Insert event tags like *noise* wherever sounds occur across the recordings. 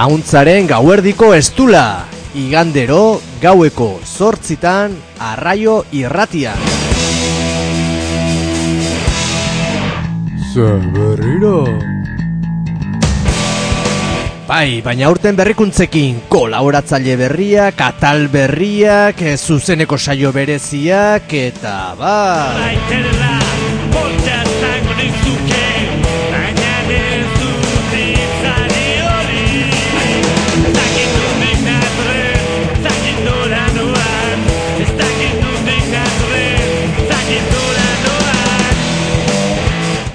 Auntzaren gauerdiko estula, igandero gaueko zortzitan arraio irratian. Zaberriro. Bai, baina aurten berrikuntzekin kolaboratzaile berriak, atal berriak, zuzeneko saio bereziak, eta bai...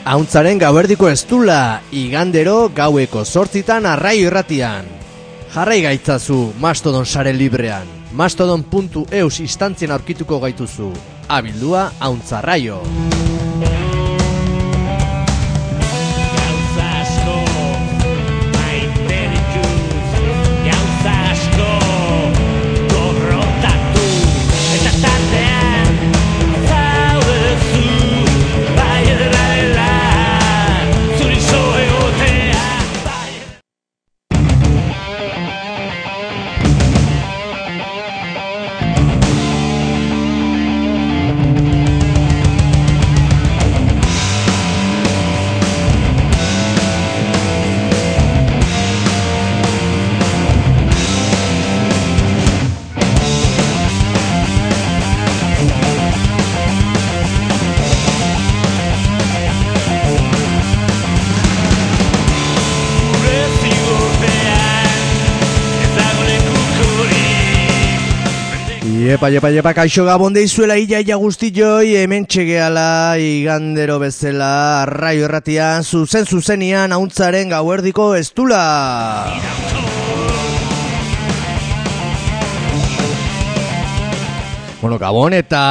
Auntzaren gauerdiko estula, igandero gaueko zortzitan arraio irratian. Jarrai gaitzazu Mastodon sare librean. Mastodon.eus instantzien aurkituko gaituzu. Abildua Auntzarraio. Iepa, iepa, iepa, kaixo gabon deizuela ia ia guztioi, hemen txegeala igandero bezala arraio erratian, zuzen zuzenian hauntzaren gauerdiko estula. Bueno, gabon eta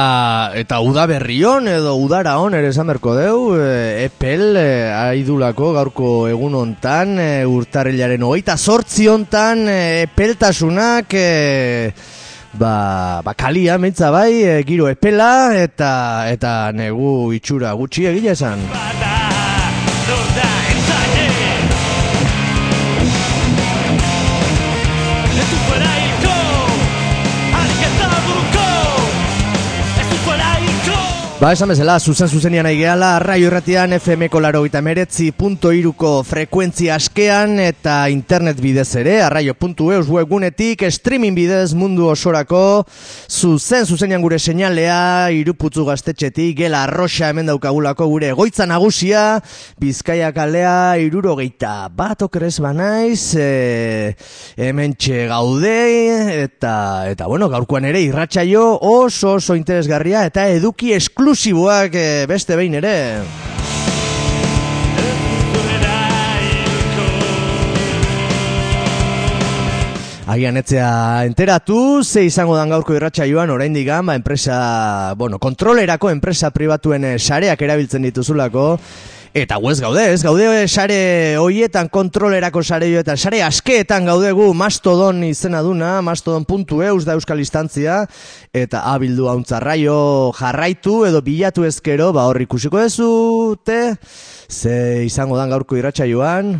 eta uda berrion edo udara on ere esan berko deu, e, epel e, aidulako gaurko egun hontan, e, urtarrilaren hogeita sortzi hontan, e, epeltasunak, e, ba, ba kalia mentza bai, e, giro epela eta eta negu itxura gutxi egia esan. Ba, esan bezala, zuzen zuzenian nahi gehala, arraio erratian FM-ko laro gita meretzi iruko frekuentzia askean eta internet bidez ere, arraio.eus webgunetik, streaming bidez mundu osorako, zuzen zuzenian gure seinalea, iruputzu gaztetxetik, gela arroxa hemen daukagulako gure egoitza nagusia, bizkaia kalea, irurogeita bat okrez banaiz, e, hemen gaude, eta, eta bueno, gaurkoan ere irratsaio oso oso interesgarria eta eduki esklusiboak e, beste behin ere. Agian etzea enteratu, ze izango dan gaurko irratsaioan oraindik ba, enpresa, bueno, kontrolerako enpresa pribatuen eh, sareak erabiltzen dituzulako, Eta guez gaude, ez gaude sare hoietan kontrolerako sare joetan, sare askeetan gaudegu Mastodon izena duna, mastodon.eus da euskal instantzia, eta abildu hauntzarraio jarraitu edo bilatu ezkero, ba hor ikusiko dezute, ze izango dan gaurko irratsaioan.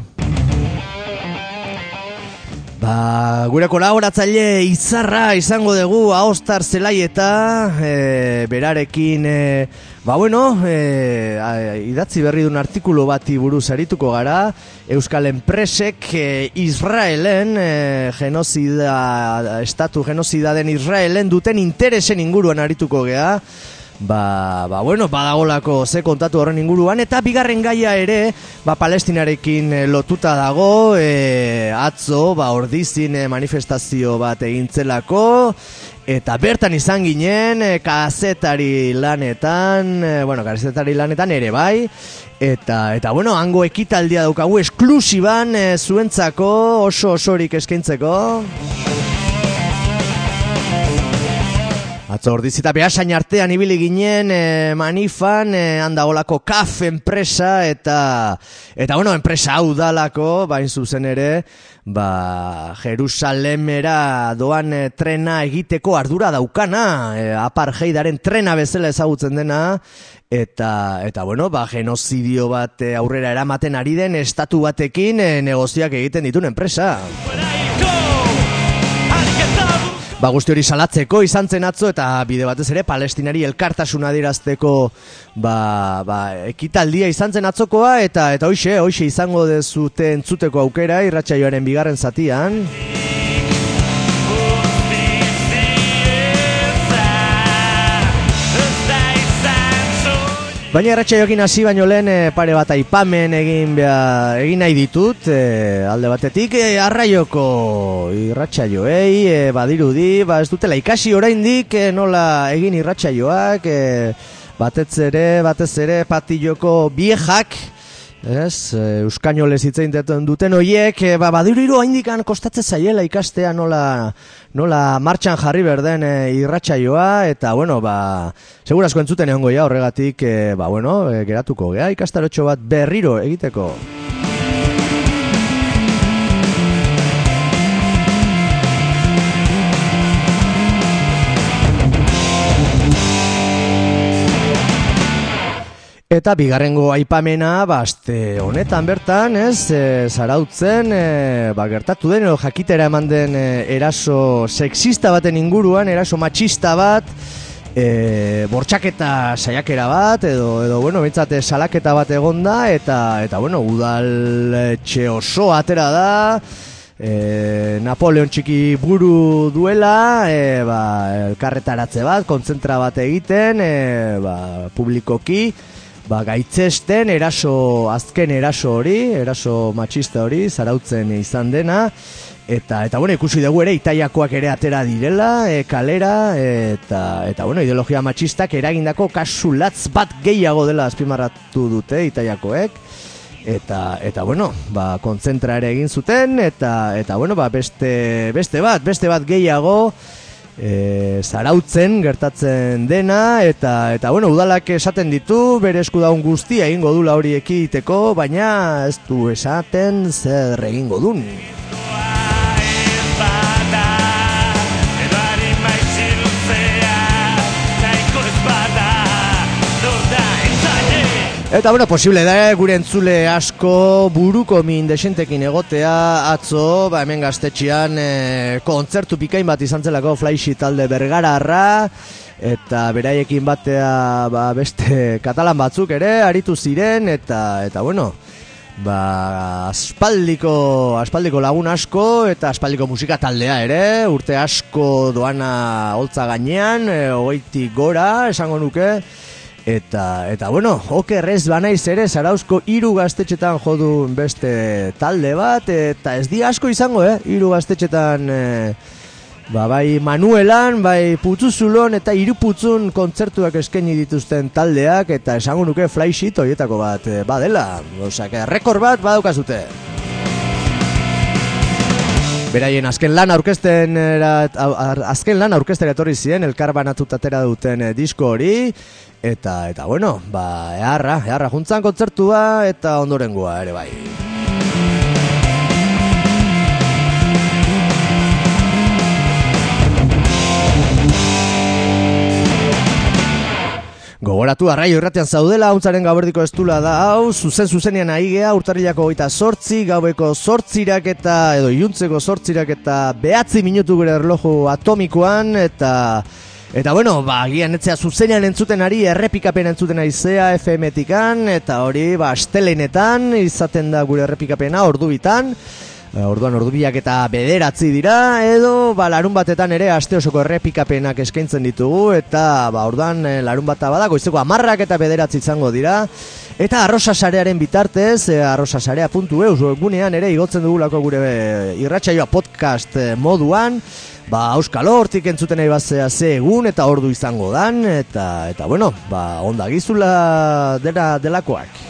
Ba, gure kolaboratzaile izarra izango dugu Aostar Zelaieta, e, berarekin, e, ba bueno, e, a- idatzi berri duen artikulu bati buruz arituko gara, Euskal Enpresek e, Israelen, e, genozida, estatu genozida den Israelen duten interesen inguruan arituko gea, Ba, ba, bueno, badagolako ze kontatu horren inguruan eta bigarren gaia ere, ba, palestinarekin eh, lotuta dago, e, atzo, ba, ordizin eh, manifestazio bat egintzelako, eta bertan izan ginen, kazetari lanetan, bueno, kazetari lanetan ere bai, eta, eta bueno, hango ekitaldia daukagu esklusiban e, zuentzako oso osorik eskaintzeko. Atzo ordizita behasain artean ibili ginen e, manifan, e, handa olako kaf enpresa eta, eta bueno, enpresa hau dalako, bain zuzen ere, ba, Jerusalemera doan e, trena egiteko ardura daukana, e, apartheidaren trena bezala ezagutzen dena, eta, eta bueno, ba, genozidio bat aurrera eramaten ari den estatu batekin e, negoziak egiten dituen enpresa. Ba, guzti hori salatzeko izan zen atzo eta bide batez ere palestinari elkartasuna dirazteko ba, ba, ekitaldia izan zen atzokoa eta eta hoxe, hoxe izango dezute entzuteko aukera irratsaioaren bigarren zatian. Baina erratxa jokin hasi baino lehen e, pare bat aipamen egin bea, egin nahi ditut e, alde batetik e, arraioko irratxa joei e, badirudi ba ez dutela ikasi oraindik e, nola egin irratxa joak e, batez ere batez ere patilloko biejak Ez, euskainolez hitzein duten hoiek, e, ba, badiru haindikan kostatze zaiela ikastea nola, nola martxan jarri berden e, irratsaioa eta, bueno, ba, segurazko entzuten egon goia horregatik, e, ba, bueno, e, geratuko, gea, ikastarotxo bat berriro egiteko. Eta bigarrengo aipamena, baste honetan bertan, ez, e, zarautzen, e, ba, gertatu den, edo jakitera eman den e, eraso sexista baten inguruan, eraso machista bat, e, bortxaketa saiakera bat, edo, edo bueno, bintzate salaketa bat egonda, eta, eta bueno, udal txe oso atera da, e, Napoleon txiki buru duela, e, ba, elkarretaratze bat, kontzentra bat egiten, e, ba, publikoki, ba, gaitzesten eraso, azken eraso hori, eraso matxista hori, zarautzen izan dena, eta, eta bueno, ikusi dugu ere, itaiakoak ere atera direla, e, kalera, eta, eta bueno, ideologia matxistak eragindako kasulatz bat gehiago dela azpimarratu dute itaiakoek, eta, eta bueno, ba, kontzentra ere egin zuten, eta, eta bueno, ba, beste, beste bat, beste bat gehiago, e, zarautzen gertatzen dena eta eta bueno udalak esaten ditu bere esku daun guztia egingo dula hori ekiteko baina ez du esaten zer egingo dun Eta bueno, posible da gure entzule asko buruko min desentekin egotea. Atzo, ba hemen gaztetxean e, kontzertu pikain bat izan zelako flaixi talde bergararra. Eta beraiekin batea ba, beste katalan batzuk ere aritu ziren. Eta eta bueno, ba aspaldiko aspaldiko lagun asko eta aspaldiko musika taldea ere, urte asko doana holtza gainean, e, gora esango nuke. Eta, eta bueno, okerrez banaiz ere Zarauzko hiru gaztetxetan jodun beste talde bat Eta ez di asko izango, eh? Hiru gaztetxetan e, ba, bai Manuelan, bai Putzuzulon eta hiru putzun kontzertuak eskaini dituzten taldeak Eta esango nuke flysheet horietako bat e, badela. Osak, rekord bat badaukazute. Beraien azken lan aurkezten azken lan aurkezten etorri ziren elkar banatutatera duten disko hori Eta, eta bueno, ba, eharra, eharra juntzan kontzertua eta ondorengoa ere bai. Gogoratu arraio irratean zaudela, hauntzaren gaberdiko estula da hau, zuzen zuzenean aigea, urtarrilako goita sortzi, gaueko sortzirak eta, edo iuntzeko sortzirak eta behatzi minutu gure erloju atomikoan, eta... Eta bueno, ba, gian etzea zuzenean entzuten ari, errepikapen entzuten ari zea FM-tikan, eta hori, ba, astelenetan, izaten da gure errepikapena, ordu bitan, e, orduan ordu biak eta bederatzi dira, edo, ba, larun batetan ere, aste osoko errepikapenak eskaintzen ditugu, eta, ba, orduan, e, larun bata badako, izeko amarrak eta bederatzi izango dira, eta arrosa sarearen bitartez, e, arrosa sarea puntu eus, gunean ere, igotzen dugulako gure irratsaioa podcast moduan, ba, auskalo hortik entzuten nahi bazea ze egun eta ordu izango dan, eta, eta bueno, ba, onda gizula dela delakoak.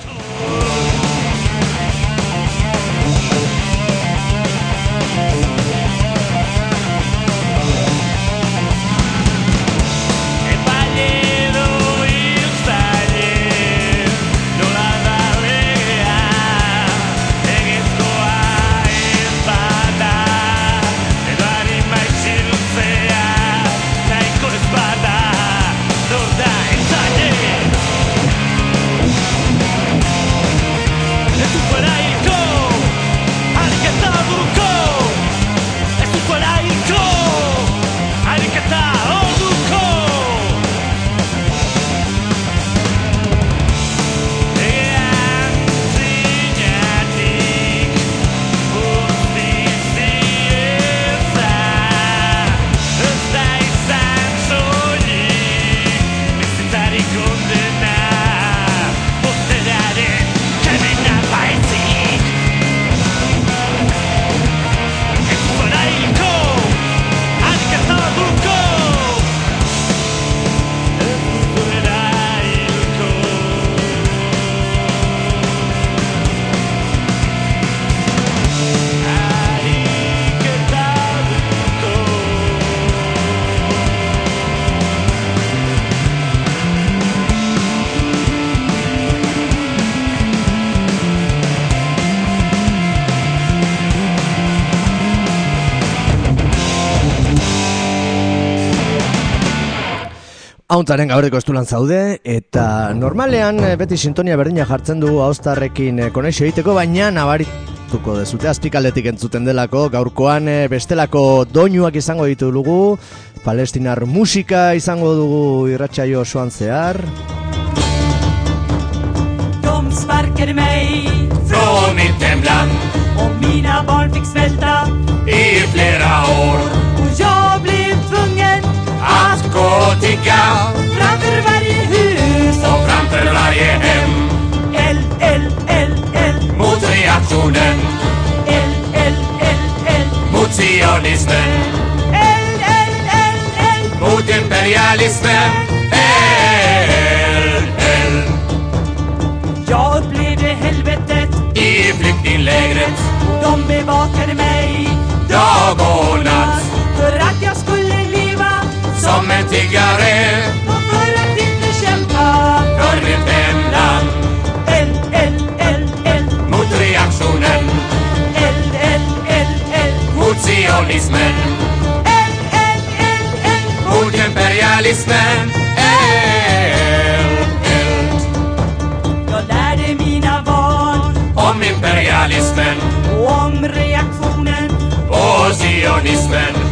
Hauntaren gaurreko estulan zaude, eta normalean eh, beti sintonia berdina jartzen dugu haustarrekin eh, konexio egiteko, baina nabarituko dezute azpikaldetik entzuten delako, gaurkoan eh, bestelako doinuak izango ditu dugu, palestinar musika izango dugu irratsaio osoan zehar, De sparkade mig Från mitt hemland och mina barn fick svälta i flera år och jag blev tvungen att narkotika. Framför varje hus och framför varje hem. L, L, L, L. Mot reaktionen. L, L, L, L. Mot sionismen L, L, L, L. Mot imperialismen. L, L. Jag upplevde helvetet. I flyktinglägret. De bevakade mig Dag och natt fattigare och för att inte kämpa för mitt hemland. L, L, L, L mot reaktionen. L, L, L, L mot sionismen. L, L, L, L mot imperialismen. L, L. Jag lärde mina barn om imperialismen och om reaktionen och sionismen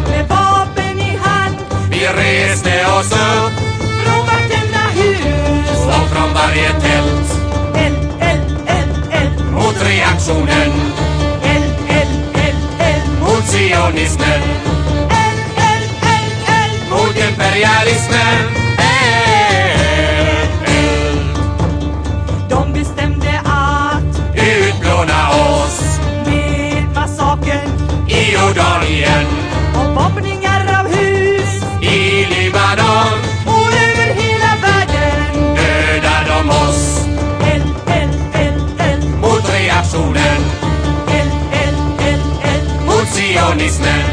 reste oss upp från vartenda hus. och från varje tält Eld, eld, eld, eld, mot reaktionen, eld, eld, eld, eld, mot sionismen, eld, eld, eld, eld. mot imperialismen. Sionismen,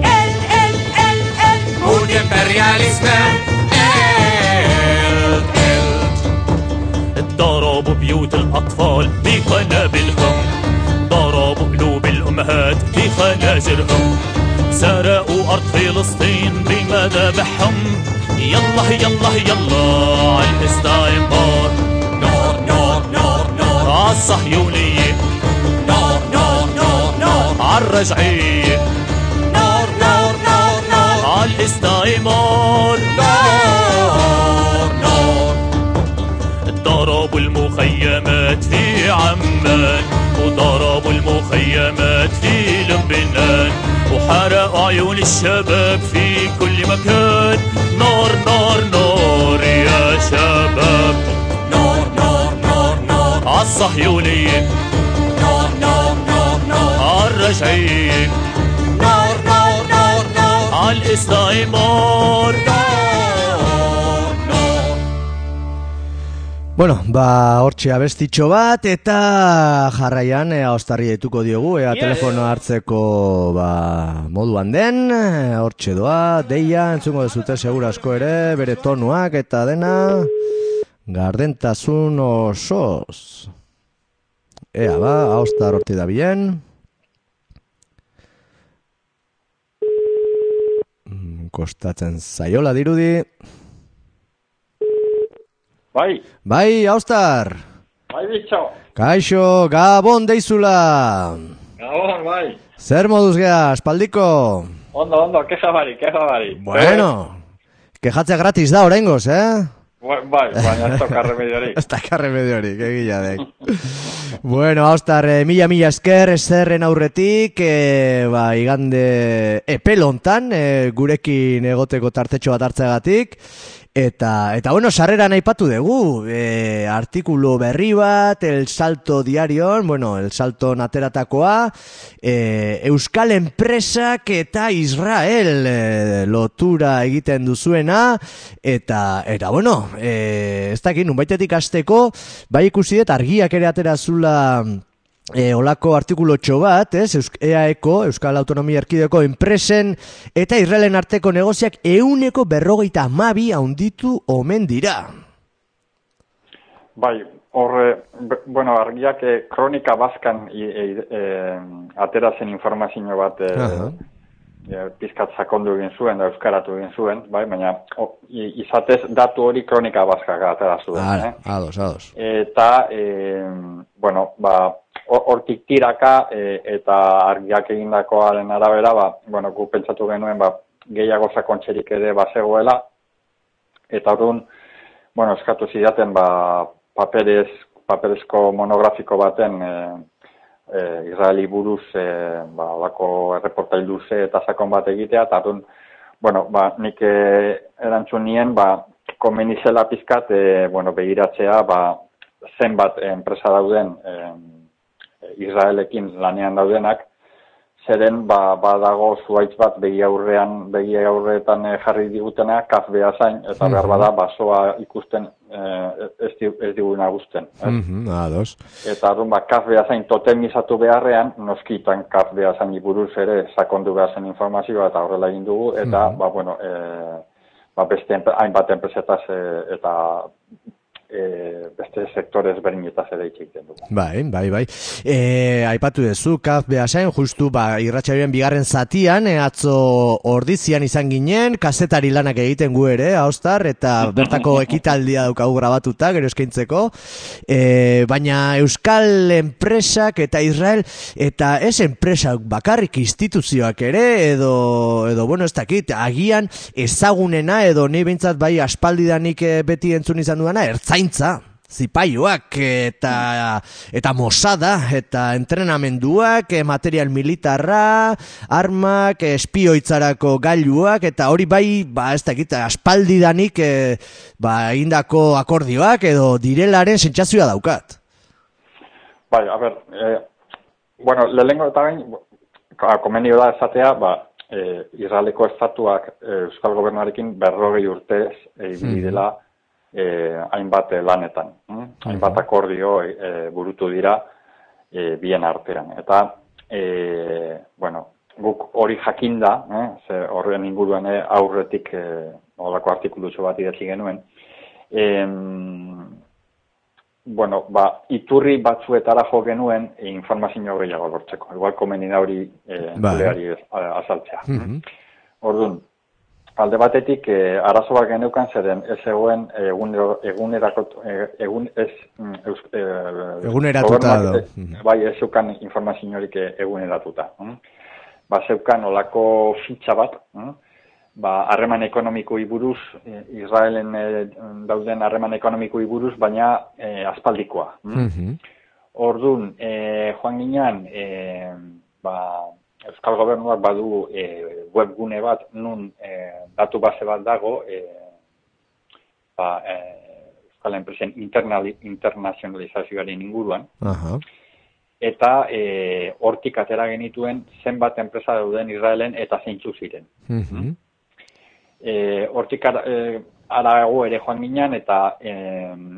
eld, eld, eld, eld. mot imperialismen. Eld, eld ضربوا بيوت الأطفال بقنابلهم ضربوا قلوب الأمهات بخناجرهم سرقوا أرض فلسطين بمذابحهم يلا يلا يلا على الاستعمار. نار نار نار نار. عالصهيونية نار نار نار نار عالرجعية نار نار نار نار. عالاستعمار نار نار. ضربوا المخيمات في عمان. وضربوا المخيمات في لبنان. وحرقوا عيون الشباب في كل مكان. نار نار نار يا شباب. نار نار نار نار. عالصهيونية نار عالرجعية نار نار نار نار عالاستعمار نار نار Bueno, ba, hortxe abestitxo bat, eta jarraian ea ostarri dituko diogu, ea telefono hartzeko ba, moduan den, ea, hortxe doa, deia, entzungo dezute segura asko ere, bere tonuak eta dena, gardentasun osoz. Ea, ba, haustar horti da bien. Kostatzen zaiola dirudi. Bai, Bai, haustar! bai bitxo. Kaixo, Gabon deizula! Gabon, bai. Zer moduz gea, espaldiko? Ondo, ondo, keja bari, keja bari. Bueno, kejatzea gratis da oraingoz, eh? Bai, bai, baina ez toka *laughs* remediorik. Ez da remediorik, egila dek. *laughs* bueno, haustar, eh, mila mila esker, zerren aurretik, eh, ba, igande epelontan, eh, gurekin egoteko tartetxo bat hartzeagatik, Eta, eta bueno, sarreran aipatu dugu, e, artikulu berri bat, El Salto Diarion, bueno, El Salto nateratakoa, e, Euskal Enpresak eta Israel e, lotura egiten duzuena, eta, eta bueno, e, ez dakit, nunbaitetik azteko, bai ikusi dut argiak ere atera zula e, olako artikulotxo bat, ez, Eus- EAEko, Euskal Autonomia Erkideko enpresen eta Israelen arteko negoziak euneko berrogeita amabi haunditu omen dira. Bai, horre, bueno, argiak eh, kronika bazkan e, e, atera zen informazio bat eh, Aha. e, pizkat sakondu egin zuen, da euskaratu egin zuen, bai, baina o, izatez datu hori kronika bazkak atera zuen. Ara, eh? ados, ados. Eta, e, bueno, ba, hortik tiraka e, eta argiak egindakoaren arabera, ba, bueno, gu pentsatu genuen, ba, gehiago sakontxerik ere bazegoela, eta orduan, bueno, eskatu zidaten, ba, paperez, paperezko monografiko baten, e, e, Israeli buruz, e, ba, olako erreportai luze eta sakon bat egitea, eta orduan, bueno, ba, nik e, erantzun nien, ba, komeni zela pizkat, e, bueno, begiratzea, ba, zenbat enpresa dauden e, Israelekin lanean daudenak, zeren ba, badago zuaitz bat begi aurrean, begi aurreetan eh, jarri digutena, kaf behazain, eta behar bada basoa ikusten eh, ez, di, ez diguna guzten. ez? Mhm, ados. Eta arrun, ba, kaf behazain totemizatu beharrean, noskitan kaf behazain buruz ere sakondu behazen informazioa eta horrela egin dugu, eta, ba, bueno, e, ba, beste hainbat enpresetaz e, eta e, beste sektore ezberdinetaz ere hitz egiten dugu. Bai, bai, bai. E, aipatu duzu, kaf behasain, justu, ba, irratxarien bigarren zatian, e, atzo ordizian izan ginen, kazetari lanak egiten gu ere, haustar, eta *laughs* bertako ekitaldia daukagu grabatuta, gero eskaintzeko, e, baina Euskal enpresak eta Israel, eta ez enpresak bakarrik instituzioak ere, edo, edo bueno, ez dakit, agian ezagunena, edo ni behintzat bai aspaldidanik eh, beti entzun izan duena, ertzaintza zipaioak eta eta mosada eta entrenamenduak, eh, material militarra, armak, eh, espioitzarako gailuak eta hori bai, ba ez dakit, aspaldidanik eh, ba egindako akordioak edo direlaren sentsazioa daukat. Bai, a ber, e, bueno, lehenengo eta bain, ka- komenio da esatea, ba, e, Israeleko estatuak e, Euskal Gobernuarekin berrogei urtez e, ibili dela e, hainbat e, lanetan. hm? Hainbat akordio e, burutu dira e, bien artean. Eta, e, bueno, guk hori jakinda, eh, ze horren inguruan eh, aurretik e, olako artikulutxo bat idatzi genuen, em, bueno, ba, iturri batzuetara jo genuen e, informazio gehiago lortzeko. Igual komeni da hori e, Bai. gureari ez- a- azaltzea. Mhm. Orduan, alde batetik e, arazo bat geneukan zeren ez zegoen egunero, egunerako, e, egun ez... mm, eus, e, Eguneratuta edo. Bai, ez zeukan informaziorik e, eguneratuta. mm. Ba, zeukan olako fitxa bat, mm, ba, harreman ekonomikoi buruz, e, Israelen e, dauden harreman ekonomikoi buruz, baina e, aspaldikoa. mm. Mhm. Orduan, e, joan ginean, e, ba, Euskal Gobernuak badu e, webgune bat, nun e, datu base bat dago, e, ba, e, Euskal Enpresen internali, internazionalizazioaren inguruan, Aha. eta e, hortik atera genituen zenbat enpresa dauden Israelen eta zeintzu ziren. Mhm. E, hortik e, arago ere joan ginen eta e,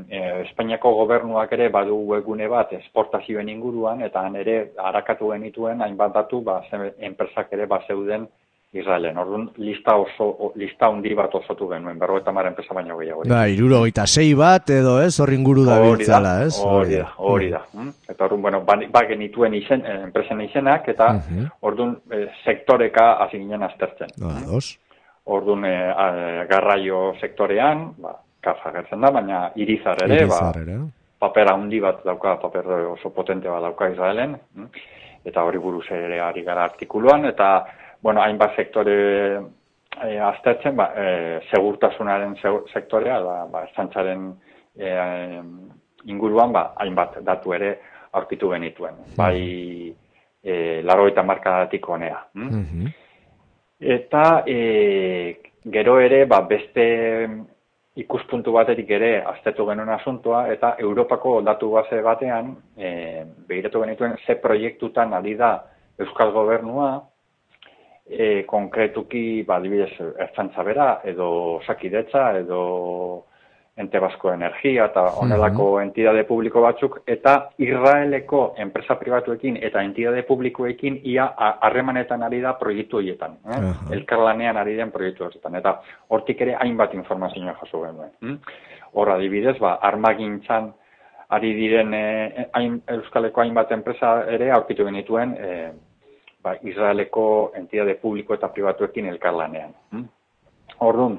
e, Espainiako gobernuak ere badu webgune bat esportazioen inguruan eta han ere harakatu genituen hainbat datu ba, enpresak ere ba zeuden Israelen. Orduan lista oso lista handi bat osotu genuen, berrogeita hamar enpresa baino gehiago. Ba, irurogeita sei bat edo ez, hor inguru da Hori da, biltzala, ez? hori da, hori da. mm. Eta orduan, bueno, ba, ba genituen izen, enpresen izenak, eta Mhm. orduan eh, sektoreka hasi ginen aztertzen. Ados. Orduan, a- garraio sektorean, ba, kafa gertzen da, baina irizar ere, Irizar ba, ere. paper handi bat dauka, paper oso potente bat dauka Israelen, mm, eta hori buruz ere ari gara artikuluan, eta, bueno, hainbat sektore e, aztertzen, ba, e, segurtasunaren segu- sektorea, da, ba, estantzaren e, inguruan, ba, hainbat datu ere aurkitu genituen. Bai, e, laro eta markadatik honea. Mm? Mhm. Eta e, gero ere, ba, beste ikuspuntu baterik ere aztertu genuen asuntoa, eta Europako datu base batean, e, behiratu genituen ze proiektutan ari da Euskal Gobernua, e, konkretuki, ba, adibidez, ertzantza bera, edo sakidetza, edo ente basko energia, eta honelako entidade publiko batzuk, eta Israeleko enpresa pribatuekin eta entidade publikoekin ia harremanetan ari da proiektu horietan. Eh? Aha. Elkarlanean ari den proiektu horietan. Eta hortik ere hainbat informazioa jaso genuen. hm? Hor adibidez, ba, armagintzan ari diren eh, hain, Euskaleko hainbat enpresa ere aurkitu genituen eh, ba, Israeleko entidade publiko eta pribatuekin elkarlanean. Mm? Orduan,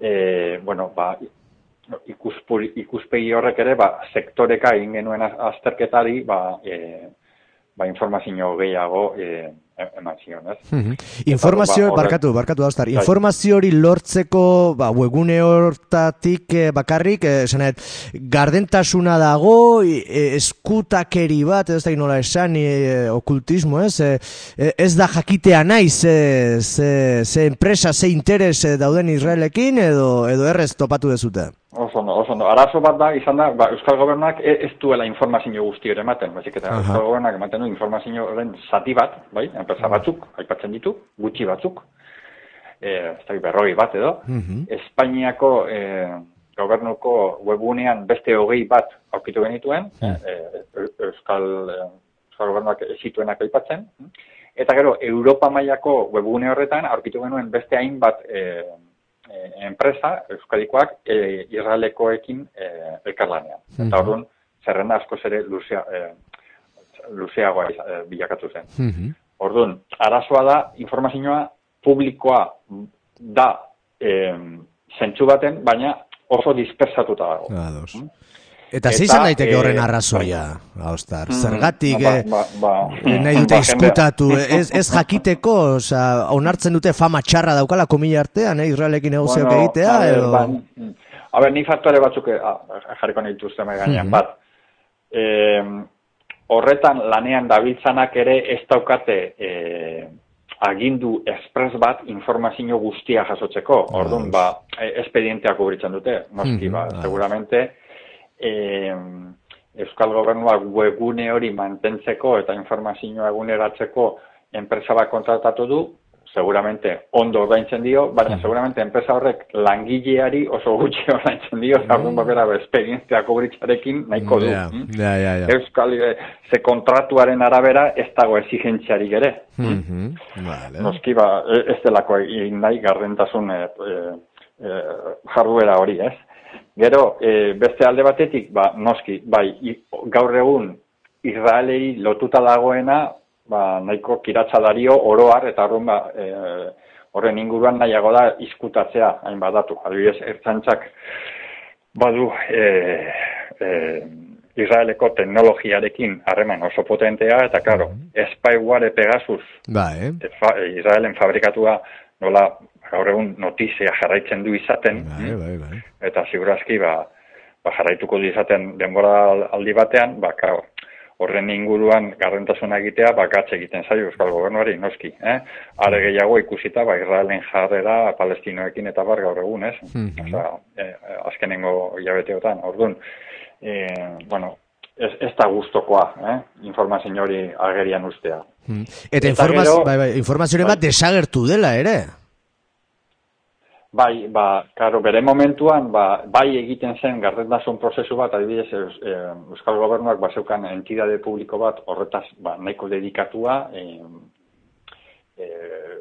e, bueno, ba, ikuspuri, ikuspegi horrek ere, ba, sektoreka egin genuen az- azterketari, ba, e, ba, informazio gehiago e, eman zion, ez? Informazio, Eta, ba, horrek- barkatu, barkatu Austar, Bai. informazio hori lortzeko ba, webgune hortatik eh, bakarrik, eh, esan nahi, gardentasuna dago, eh, eskutakeri bat, ez da nola esan, eh, okultismo, ez? Eh, eh, ez da jakitea naiz, ze, ze, ze enpresa, ze interes eh, dauden Israelekin, edo, edo errez topatu dezute. Oso ondo, oso ondo. Arazo bat da, izan da, ba, Euskal Gobernuak e- ez duela informazio guzti ere ematen, baizik eta. Euskal Gobernuak ematen du informazioaren zati bat, bai, enpresa batzuk, aipatzen ditu, gutxi batzuk, e, ez da, berrogei bat edo, Mhm. Espainiako e, gobernuko webunean beste hogei bat aurkitu genituen, e, Euskal, Euskal Gobernuak zituenak aipatzen, eta gero, Europa mailako webune horretan aurkitu genuen beste hainbat e, e, enpresa, Euskadikoak, e, Israelekoekin e, elkarlanean. Mhm. Eta orduan, zerrenda askoz ere luzea, e, luzeagoa e, bilakatu zen. Mhm. Orduan, arazoa da, informazioa publikoa da e, zentsu baten, baina oso dispersatuta dago. Ados. Mm. Eta Eta, zein daiteke eh, horren arrazoia, Austar? Zergatik, ba, eh, ba, ba, Eh, nahi dute ba, jendea- izkutatu, ez, ez jakiteko, oza, onartzen dute fama txarra daukala komila artean, eh, Israelekin negozioak Bueno, egitea, edo... ba, mm, a ber, ni faktore batzuk eh, jarriko nahi dituzte mahai gainean. Bat, eh, horretan lanean dabiltzanak ere ez daukate eh, agindu espres bat informazio guztia jasotzeko. Orduan, ba, eh, espedienteak kubritzen dute, noski, ba, ah. seguramente, eh, Euskal Gobernuak webgune hori mantentzeko eta informazioa eguneratzeko enpresa bat kontratatu du, seguramente ondo ordaintzen dio, baina seguramente enpresa horrek langileari oso gutxi *laughs* ordaintzen dio, mm. orduan bakera esperientzia kubritzarekin nahiko du. Ja, mm? ja, ja, ja. Euskal, eh, ze kontratuaren arabera ez dago exigentziarik ere. Mhm, Vale. Noski ba, e- ez delako egin nahi gardentasun e, e, e, jarduera hori, ez? Gero, e, beste alde batetik, ba, noski, bai, gaur egun Israelei lotuta dagoena, ba, nahiko kiratza dario oroar, eta horren, ba, e, horren inguruan nahiago da izkutatzea, hainbat datu. Adibidez, ertzantzak badu e, e, Israeleko teknologiarekin harreman oso potentea, eta karo, Spyware Pegasus Ba, eh? e, fa, e, Israelen fabrikatua nola gaur egun notizia jarraitzen du izaten, Bai, bai, bai. eta segurazki ba, ba jarraituko du izaten denbora aldi batean, ba, claro, horren inguruan gardentasuna egitea, ba, gatz egiten zaio Euskal Gobernuari, noski, eh? Are gehiago ikusita, ba, Israelen jarrera palestinoekin eta bar gaur egun, ez? Mhm. Osea, eh, azkenengo hilabeteotan, orduan, eh, bueno, ez, ez da gustokoa, eh? Informazio hori agerian ustea. Mhm. Eta, Eta informaz, gero- bai, bai, informazioren bat Bai. desagertu dela, ere? Bai, ba, karo, bere momentuan, ba, bai egiten zen gardentasun prozesu bat, adibidez, eh, Euskal Gobernuak baseukan entidade publiko bat horretaz ba, nahiko dedikatua, eh, eh,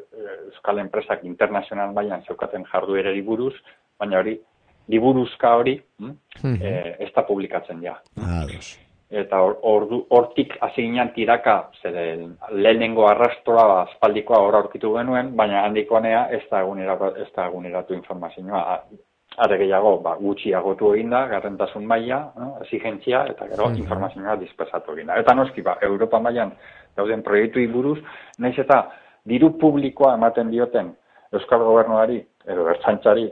Euskal enpresak internazional mailan zeukaten jarduerari buruz, baina hori, liburuzka hori, Mhm. eh, ez da publikatzen ja. Ados. Eta ordu hortik hasi ginen tiraka, zeren lehenengo arrastroa aspaldikoa hor aurkitu genuen, baina handikonea ez da eguneratu, ez da eguneratu informazioa. Are gehiago, ba, gutxiagotu egin da, garrentasun maila, no? exigentzia, eta gero informazioa dispersatu egin da. Eta noski, ba, Europa mailan dauden proiektu buruz, naiz eta diru publikoa ematen dioten Euskal Gobernuari, edo ertzantzari,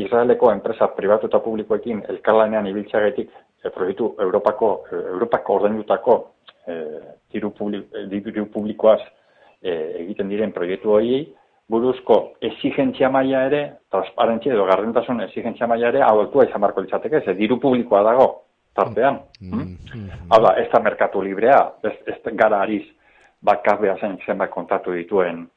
Israeleko enpresa pribatu eta publikoekin elkarlanean ibiltzeagatik e, proiektu Europako, Europako ordaindutako e, diru, publi, e, diru publikoaz e, egiten diren proiektu horiei, buruzko exigentzia maila ere, transparentzia edo gardentasun exigentzia maila ere, hau altua izan barko litzateke, ze diru publikoa dago, tartean. Mm Hau da, ez da merkatu librea, ez, ez gara ariz bakarbea zen zenbat kontatu dituen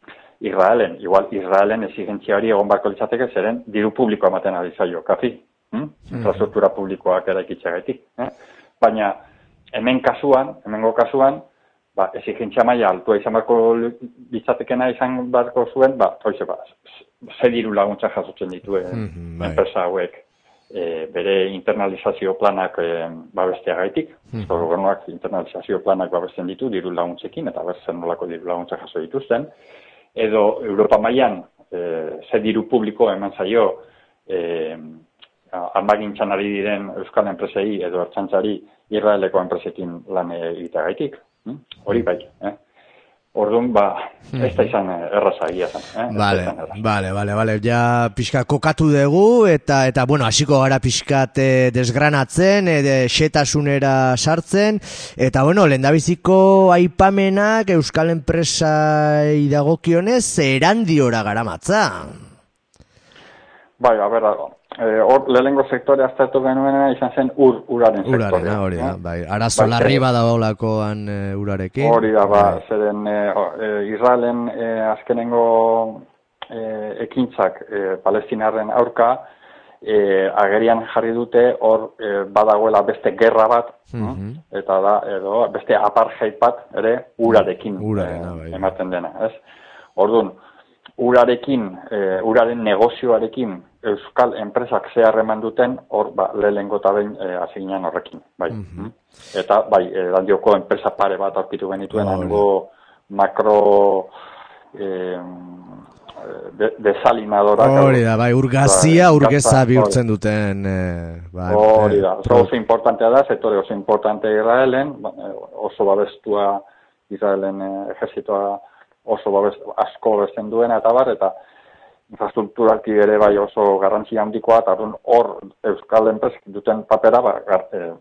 Israelen. Igual Israelen exigentzia hori egon barko litzateke zeren diru publikoa ematen ari zaio, kafi. Hm? Infrastruktura publikoak eraikitzeagatik. Eh? Baina hemen kasuan, hemengo kasuan, ba, exigentzia maila altua izan barko litzatekena izan barko zuen, ba, hoize ba, ze diru laguntza jasotzen dituen Mhm, bai. enpresa hauek e, bere internalizazio planak e, babesteagaitik. Mhm. Eusko gobernuak internalizazio planak babesten ditu diru laguntzekin eta ber nolako diru laguntzak jaso dituzten. Edo Europa mailan e, ze diru publiko eman zaio e, armagintzan ari diren euskal enpresei edo ertsantzari Israeleko enpresekin lan egiteagaitik. Hm? Hori bai, eh? Orduan, ba, ez da izan eh, erraza egia zen. Eh? Vale, izan vale, vale, vale. Ja pixka kokatu dugu eta eta bueno, hasiko gara pixkat eh, desgranatzen, eh, xetasunera sartzen eta bueno, lendabiziko aipamenak euskal enpresa dagokionez erandiora garamatza. Bai, a ber, eh, hor lehenengo sektore aztertu genuena izan zen ur, uraren sektorea. Urarena, hori da, eh? bai. Arazo larri eh, badaolakoan e, urarekin. Hori da, ba, Bai. zeren e, Israelen e, azkenengo e, ekintzak e, palestinarren aurka, e, agerian jarri dute hor e, badagoela beste gerra bat, Mhm. eta da, edo beste apartheid bat ere urarekin Urarena, e, bai. ematen dena, ez? Orduan, urarekin, e, uraren negozioarekin euskal enpresak zehar eman duten, hor, ba, lehenengo eta behin e, horrekin, bai. Mhm. Eta, bai, e, landioko enpresa pare bat aurkitu genituen, Hori. hango makro e, de, desalinadorak. Hori da, bai, urgazia, Bai, urgeza bihurtzen duten eh, bai, Hori eh, da, oso, oso importantea da, sektore oso importante Israelen, ba, eh, oso babestua Israelen ejerzitoa oso babes, asko babesten duena eta bar, eta infrastrukturalki ere bai oso garrantzia handikoa, eta hor Euskal enpresek duten papera ba, gar, eh,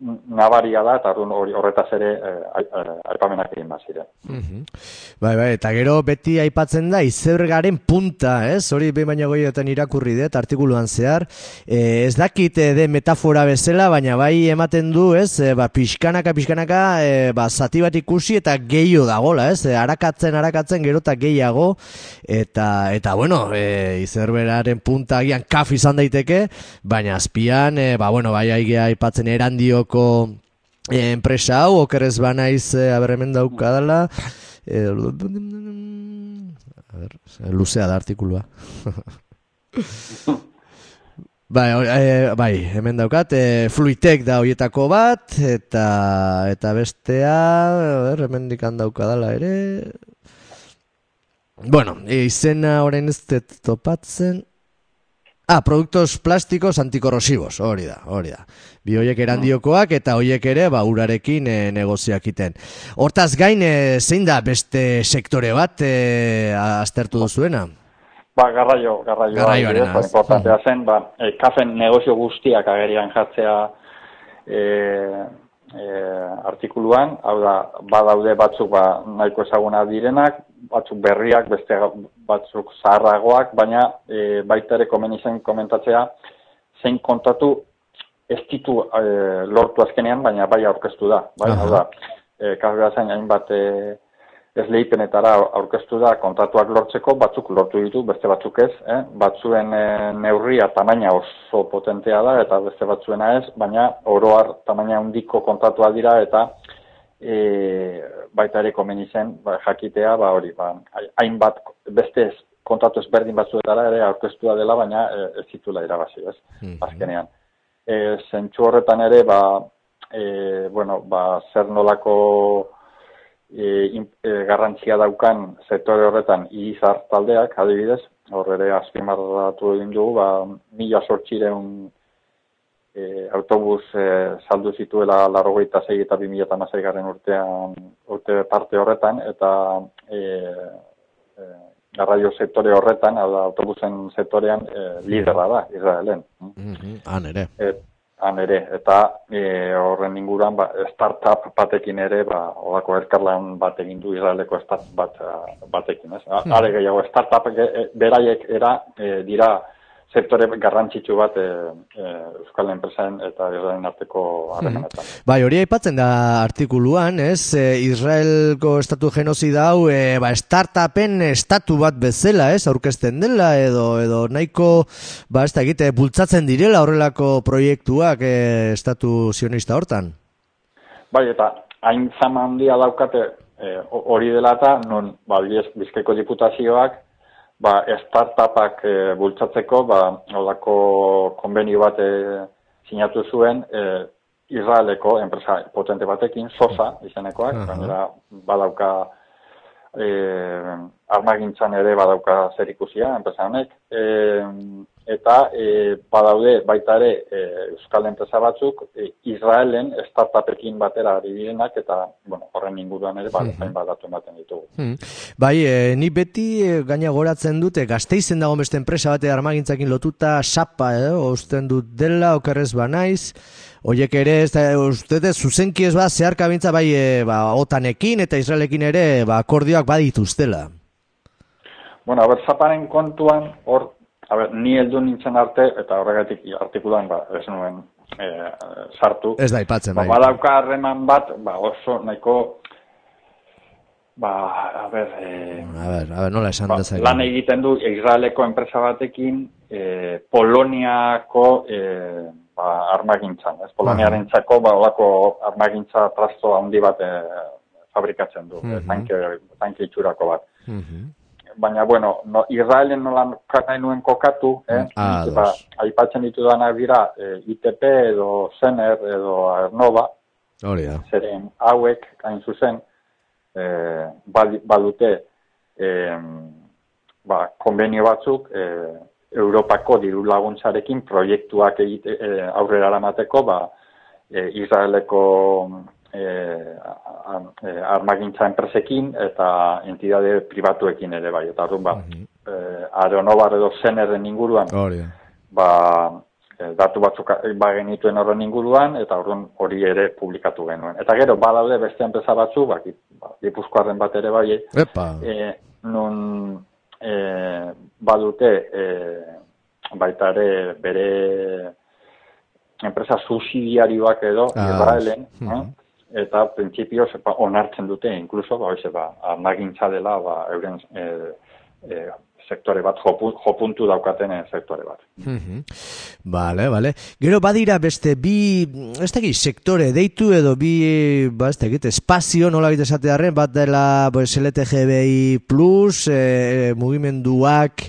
nabaria da, eta hori horretaz ere eh, eh, aipamenak egin baziren. Mhm. Bai, bai, eta gero beti aipatzen da izebergaren punta, ez? Hori behin baina goiotan irakurri dut artikuluan zehar. E, ez dakit eh, de metafora bezala, baina bai ematen du, ez? E, ba, pixkanaka, pixkanaka, e, ba, zati bat ikusi eta gehiago dagola, ez? E, arakatzen, arakatzen, gero eta gehiago. Eta, eta bueno, e, izebergaren punta agian kaf izan daiteke, baina azpian, e, ba, bueno, bai aigia aipatzen erandioko e, enpresa hau, okerrez banaiz, e, aber hemen daukadala, e, a ver, luzea da artikulua. *laughs* Bai, eh, bai, hemen daukat, e, Fluitek da hoietako bat, eta eta bestea, ber, hemen dikan daukadala ere. Bueno, e, izena orain ez topatzen. Ah, produktos plásticos antikorrosivos, hori da, hori da. Bi hoiek erandiokoak eta hoiek ere ba urarekin e, negozioak iten. Hortaz gain e, zein da beste sektore bat e, aztertu duzuena? Ba, garraio, garraio, adibidez, ba, importantea zen, ba, e, kafen negozio guztiak agerian jartzea e, e, artikuluan, hau da, badaude batzuk ba, nahiko ezaguna direnak, batzuk berriak, beste batzuk zaharragoak, baina e, baita ere komeni zen komentatzea, zein kontatu ez ditu e, lortu azkenean, baina bai aurkeztu da. Bai, hau da, e, kasbea zen hainbat e, esleipenetara aurkeztu da kontratuak lortzeko, batzuk lortu ditu, beste batzuk ez, eh? batzuen e, neurria tamaina oso potentea da, eta beste batzuena ez, baina oroar tamaina handiko kontratua dira, eta e, baita ere komeni zen, ba, jakitea, ba hori, ba, hainbat beste ez- kontratu ezberdin batzuetara ere aurkeztua dela, baina e, ez zitula irabazi, ez, Mhm. azkenean. E, zentsu horretan ere, ba, e, bueno, ba, zer nolako e, e, garrantzia daukan sektore horretan izar taldeak, adibidez, hor ere azpimarratu egin dugu, ba, mila sortxireun e, autobus e, saldu zituela larrogeita zei eta 2006 garren urtean, urte parte horretan, eta e, e, garraio sektore horretan, hau da, autobusen sektorean e, liderra da, Israelen. Mhm, Han ere. Et, han ere, eta e, horren inguruan ba, startup batekin ere, ba, olako elkarlan bat egin du Israeleko startup bat, batekin, ez? A- Are gehiago, startup e, beraiek era e, dira sektore garrantzitsu bat e, e, Euskal Enpresaren eta Israelen arteko harremanetan. Bai, hori aipatzen da artikuluan, ez? E, Israelko estatu genozida hau, e, ba, startupen estatu bat bezala, ez? Aurkezten dela, edo, edo nahiko, ba, ez da egite, bultzatzen direla horrelako proiektuak e, estatu sionista hortan. Bai, eta hain zama handia daukate e, ho- hori dela eta non, ba, Biz- bizkaiko diputazioak ba, startupak e, bultzatzeko, ba, holako konbenio bat e, sinatu zuen, e, Israeleko enpresa potente batekin, Sosa izenekoak, Aha. gainera badauka e, armagintzan ere badauka zer ikusia, enpresa honek, e, eta e, badaude baita ere e, euskal enpresa batzuk e, Israelen startupekin batera ari direnak eta bueno, horren inguruan ere ba, hainbat datu ematen ditugu. Hmm. Bai, e, ni beti e, gaina goratzen dute, gazteizen dago beste enpresa bate armagintzakin lotuta sapa, eh, usten dut dela, okerrez ba naiz, Oiek ere, ez da, uste dut, zuzenki ez ba, zeharka bintza bai, e, ba, otanekin eta Israelekin ere, ba, akordioak badituztela. Bueno, a ber, zaparen kontuan, hor, a ni heldu nintzen arte, eta horregatik artikulan, ba, ez nuen e, sartu. Ez da ipatzen, Ba, bai. badauka harreman bat, ba, oso nahiko, ba, a ber, e, A ber, a ber, nola esan ba, dezake. lan egiten du Israeleko enpresa batekin e, Poloniako e, ba, armagintzan. Ez Poloniaren txako, ba, olako armagintza trasto handi bat e, fabrikatzen du, Mhm. tanke, tanke itxurako bat. Mhm. Baina, bueno, no, Israelen nola nahi nuen kokatu, eh? Ah, Nik, ba, ados. aipatzen ditudanak dira e, ITP edo Zener edo Ernova, Hori da. zeren hauek, hain zuzen, e, bal- badute e, ba, konbenio batzuk e, Europako diru laguntzarekin proiektuak egite, e, aurrera eramateko ba, e, Israeleko e, armagintza enpresekin eta entidade pribatuekin ere bai. Eta orduan, ba, e, Aeronovar edo Zenerren inguruan da. ba, e, datu batzuk ba genituen horren inguruan, eta orduan hori ere publikatu genuen. Eta gero, badaude beste enpresa batzu, ba, ba, Gipuzkoarren bat ere bai, Epa. e, nun e, badute e, baita ere bere enpresa subsidiarioak edo Ah, Israelen, mhm. eh? Eta printzipioz ba, onartzen dute, inkluso, ba, hoxe, ba, armagintza dela, ba, euren e, e, sektore bat, jopu, jopuntu daukaten eh, sektore bat. Mhm. Vale, vale. Gero badira beste bi, ez dakit, sektore deitu edo bi, ba, ez dakit, espazio nola bit esatearen, bat dela pues, LTGBI plus, e, mugimenduak,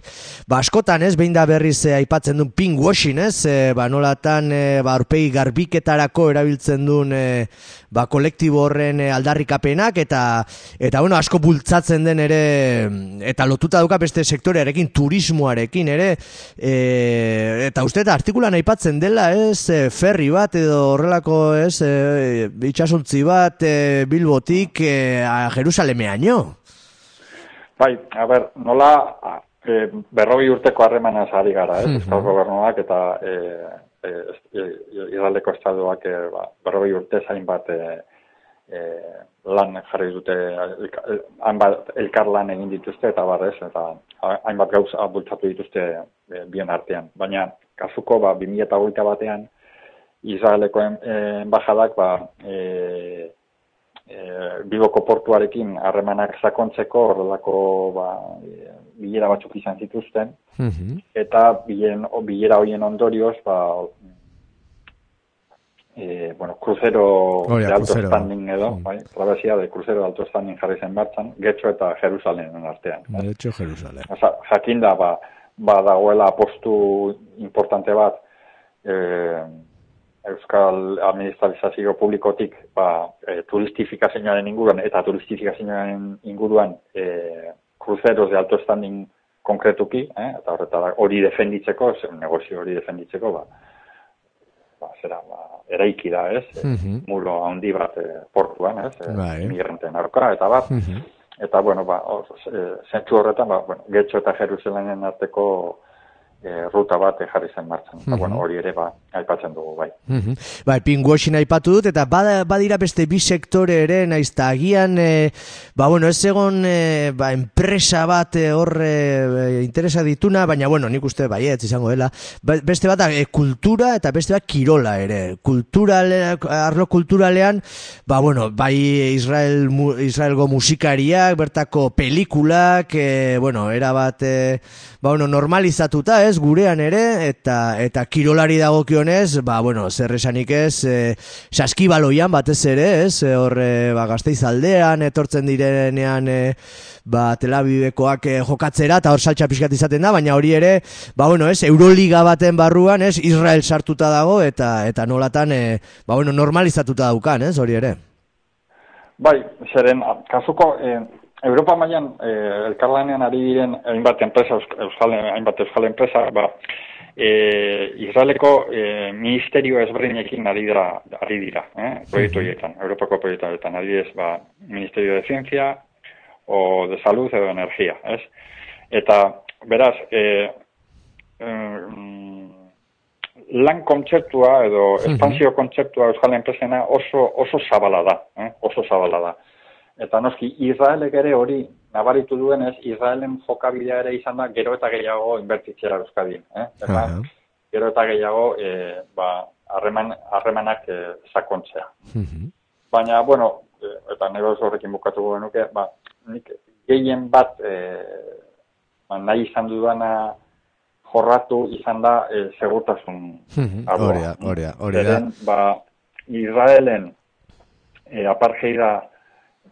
ba, askotan ez, behin da berriz e, aipatzen duen pinkwashing, ez, e, ba, nolatan, e, ba, garbiketarako erabiltzen duen, e, ba, kolektibo horren e, aldarrikapenak, eta, eta, bueno, asko bultzatzen den ere, eta lotuta dauka beste sektorearekin, turismoarekin ere, e, eta uste eta artikulan aipatzen dela, ez, e, ferri bat edo horrelako, ez, e, itxasuntzi bat e, Bilbotik e, a Jerusalemeaino. Bai, a ber, nola e, berrogi urteko harremanaz ari gara, ez, Euskal Gobernuak eta e, e, e, Israeleko estaduak e, ba, berrogi urte zain bat e, e, lan jarri dute, hainbat elkar lan egin dituzte eta barrez, eta ha- hainbat gauza bultzatu dituzte e, bien artean. Baina, kasuko, ba, 2008 batean, Israeleko eh, enbajadak, ba, e, e, Bilboko portuarekin harremanak sakontzeko horrelako ba, e, bilera batzuk izan zituzten eta bilen, o, bilera hoien ondorioz ba, e, bueno, crucero Hori da, de alto crucero. standing edo, Mm. bai, travesía de crucero de alto standing jarri zen martxan, Getxo eta Jerusalenen artean. De hecho, Jerusalem. Osa, jakinda ba, ba dagoela apostu importante bat e, Euskal Administrazio Publikotik ba, e, turistifikazioaren inguruan eta turistifikazioaren inguruan e, cruceros de alto standing konkretuki, eh, eta horretara hori defenditzeko, zer, negozio hori defenditzeko, ba, ba, zera, ba, eraiki da, ez? E, Mhm. Muro handi bat e, portuan, ez? E, Bai. Migranten aurka, eta bat. Mhm. Eta, bueno, ba, or, e, horretan, ba, bueno, Getxo eta Jerusalenen arteko e, ruta bat jarri zen martxan. Eta, Mhm. bueno, hori ere, ba, aipatzen dugu, bai. Mhm. Bai, pinkwashing aipatu dut, eta bada, badira beste bi sektore ere, naiz eta agian, e, ba, bueno, ez egon e, ba, enpresa bat e, hor e, interesa dituna, baina, bueno, nik uste baietz izango dela. Ba- Beste bat, e, kultura eta beste bat kirola ere. Kulturale, arlo kulturalean, ba, bueno, bai Israel, mu, Israelgo musikariak, bertako pelikulak, e, bueno, era bat, e, ba, bueno, normalizatuta, ez? gurean ere, eta eta kirolari dagokionez, ba, bueno, zer esanik ez, e, saskibaloian batez ere, ez, e, hor, e, ba, gazteiz aldean, etortzen direnean, e, ba, telabibekoak e, jokatzera, eta hor saltxa pixkat izaten da, baina hori ere, ba, bueno, ez, Euroliga baten barruan, ez, Israel sartuta dago, eta eta nolatan, e, ba, bueno, normalizatuta daukan, ez, hori ere. Bai, zeren, kasuko, eh, Europa mailan eh, elkarlanean ari diren hainbat enpresa, eusk- euskal, hainbat euskal enpresa, ba, eh, Israeleko eh, ministerio ezberdinekin ari dira, ari dira eh, proiektu horietan, Europako proiektu horietan, adibidez, ba, Ministerio de Ciencia, o de Salud edo Energia, ez? Eta, beraz, eh, mm, lan kontzeptua edo espansio kontzeptua euskal enpresena oso, oso zabala da, eh? oso zabala da. Eta noski, Israelek ere hori nabaritu duenez, Israelen jokabidea ere izan da gero eta gehiago inbertitzera Euskadin. Eh? Eta Aha. gero eta gehiago eh, ba, harreman, harremanak eh, sakontzea. Mhm. Baina, bueno, eh, eta nire oso horrekin bukatuko genuke, ba, nik gehien bat eh, ba, nahi izan dudana jorratu izan da eh, segurtasun hori da. Zeren, ba, Israelen eh, apartheida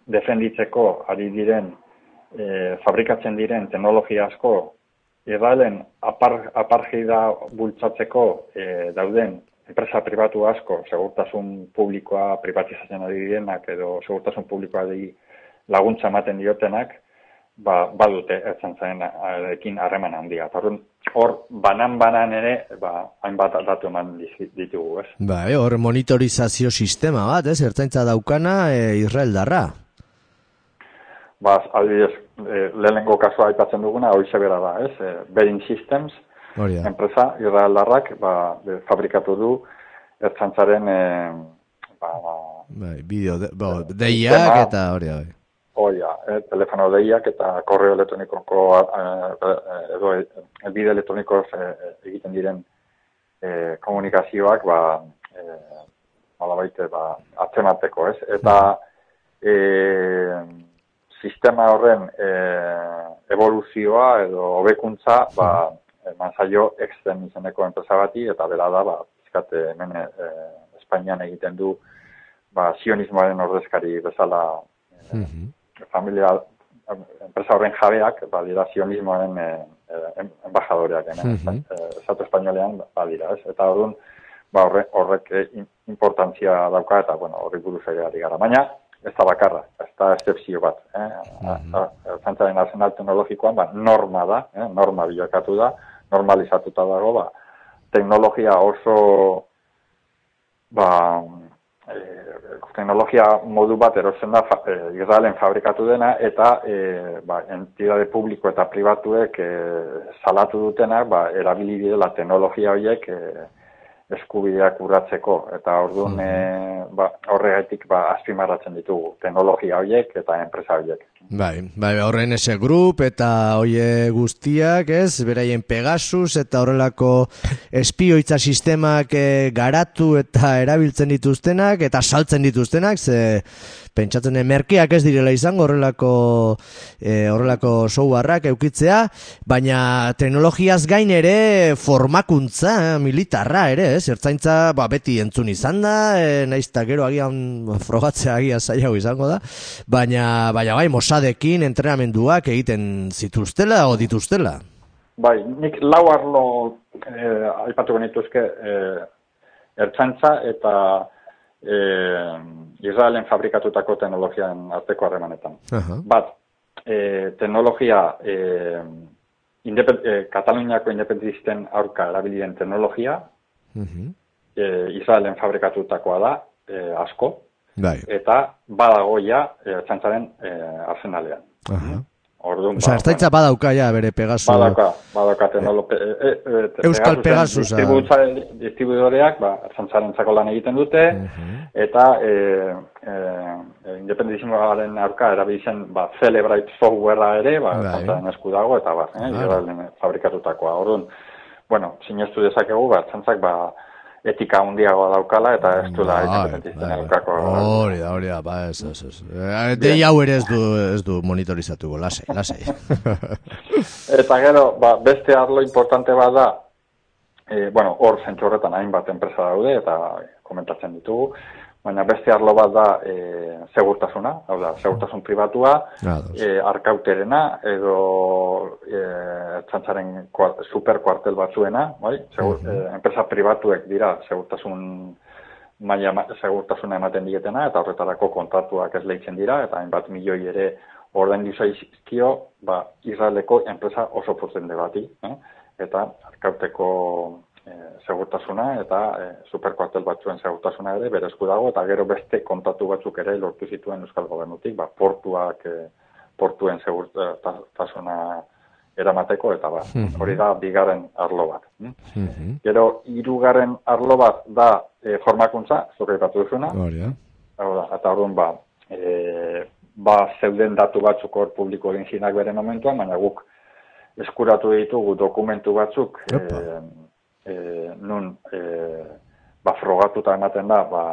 defenditzeko ari diren eh, fabrikatzen diren teknologia asko Israelen apar, apartheida bultzatzeko eh, dauden enpresa pribatu asko, segurtasun publikoa privatizatzen ari direnak edo segurtasun publikoari laguntza ematen diotenak, ba, badute ertzantzarekin harreman handia. Eta orduan, hor, banan-banan ere, ba, hainbat datu eman ditugu, ez? Bai, hor monitorizazio sistema bat, ez, ertzaintza daukana e, Israel darra. Ba, adibidez, e, lehenengo kasua aipatzen duguna, hori bera da, ez? E, Berin Systems, Hori da. enpresa, Israeldarrak, ba, de- fabrikatu du ertzantzaren, e, ba, Bai, bideo, de, bo, deiak eta hori da. bai. Oia, eh, telefono deiak eta korreo elektronikoko eh, eh, edo eh, bide elektronikoz eh, egiten diren eh, komunikazioak ba, eh, nolabaite, ba, atzemateko, ez? Eta eh, sistema horren eh, evoluzioa edo hobekuntza ba, eman zaio exten izeneko enpresa bati eta bera da, ba, pizkate hemen eh, Espainian egiten du ba, sionismoaren ordezkari bezala eh, Mhm. familia enpresa horren jabeak badira sionismoaren eh, eh, embajadoreak hemen Mhm. eh, estatu espainolean badira, ez? Eta orduan ba horre, horrek eh, in- importantzia dauka eta bueno, horri buruz gara. Baina ez da bakarra, ez da excepzio bat, eh? Zantzaren arsenal teknologikoan ba, norma da, eh? norma bilakatu da, normalizatuta dago, ba, teknologia oso ba, eh, teknologia modu bat erosten da fa, Israelen fabrikatu dena eta eh, ba, entidade publiko eta pribatuek eh, salatu dutenak ba, erabili direla teknologia horiek eh, eskubideak urratzeko eta orduan eh, ba, horregatik ba, azpimarratzen ditugu teknologia horiek eta enpresa horiek. Bai, bai, horren ese grup eta hoie guztiak, ez, beraien Pegasus eta horrelako espioitza sistemak eh, garatu eta erabiltzen dituztenak eta saltzen dituztenak, ze pentsatzen merkeak ez direla izango horrelako eh, horrelako softwareak eukitzea, baina teknologiaz gain ere formakuntza militarra ere, ez, ertzaintza ba, beti entzun izan da, eh, naiz gero agian frogatzea agia zailago izango da, baina, baina bai, Mossadekin entrenamenduak egiten zituztela o dituztela. Bai, nik lau arlo eh, aipatu genituzke eh, ertzantza eta eh, Israelen fabrikatutako teknologian arteko harremanetan. Aha. Bat, eh, teknologia eh, independ, eh, Kataluniako independizisten aurka erabili den teknologia Mhm. eh, Israelen fabrikatutakoa da eh, asko Bai. eta badago ja eh, ertzaintzaren eh, arsenalean. Aha. Orduan, Osea, ertzaintza badauka ja bere Pegaso. Badauka, badauka teknologi... E, e, e, Euskal distribuitza- Distribuidoreak, ba, ertzantzaren lan egiten dute, eta e, e, independizimoaren aurka erabiltzen ba, Celebrate softwarea ere, ba, ertzaintzaren esku dago, eta ba, eh, fabrikatutakoa. Orduan, bueno, sinestu dezakegu, ba, ertzantzak, ba, etika handiagoa daukala eta ez duela Bai, independentisten bai, elkako. bai. Hori da, hori da, ba, ez, ez, ez. Eh, Dei hau ere ez du, ez du monitorizatuko, lasai, lasai. *laughs* Eta gero, ba, beste arlo importante bat da, e, bueno, hor zentsu horretan hainbat enpresa daude eta komentatzen ditugu, baina beste arlo bat da e, segurtasuna, hau da, segurtasun pribatua, Ados. e, arkauterena edo e, txantzaren kuar, superkuartel batzuena, bai? Segur, e, enpresa pribatuek dira segurtasun maila ma- segurtasuna ematen dietena eta horretarako kontratuak ez lehitzen dira eta hainbat milioi ere ordaindu zaizkio ba, Israeleko enpresa oso potente bati, eh? eta arkauteko segurtasuna eta eh, superkuartel batzuen segurtasuna ere bere esku dago eta gero beste kontatu batzuk ere lortu zituen Euskal Gobernutik, ba, portuak eh, portuen segurtasuna eramateko eta ba, hori da bigarren arlo bat. hm? Mhm. Gero hirugarren arlo bat da e, formakuntza, zure aipatu duzuna. Hori da. Hau da, eta orduan ba, e, ba zeuden datu batzuk hor publiko egin zinak bere momentuan, baina guk eskuratu ditugu dokumentu batzuk e, Opa. e, nun e, ba frogatuta ematen da, ba,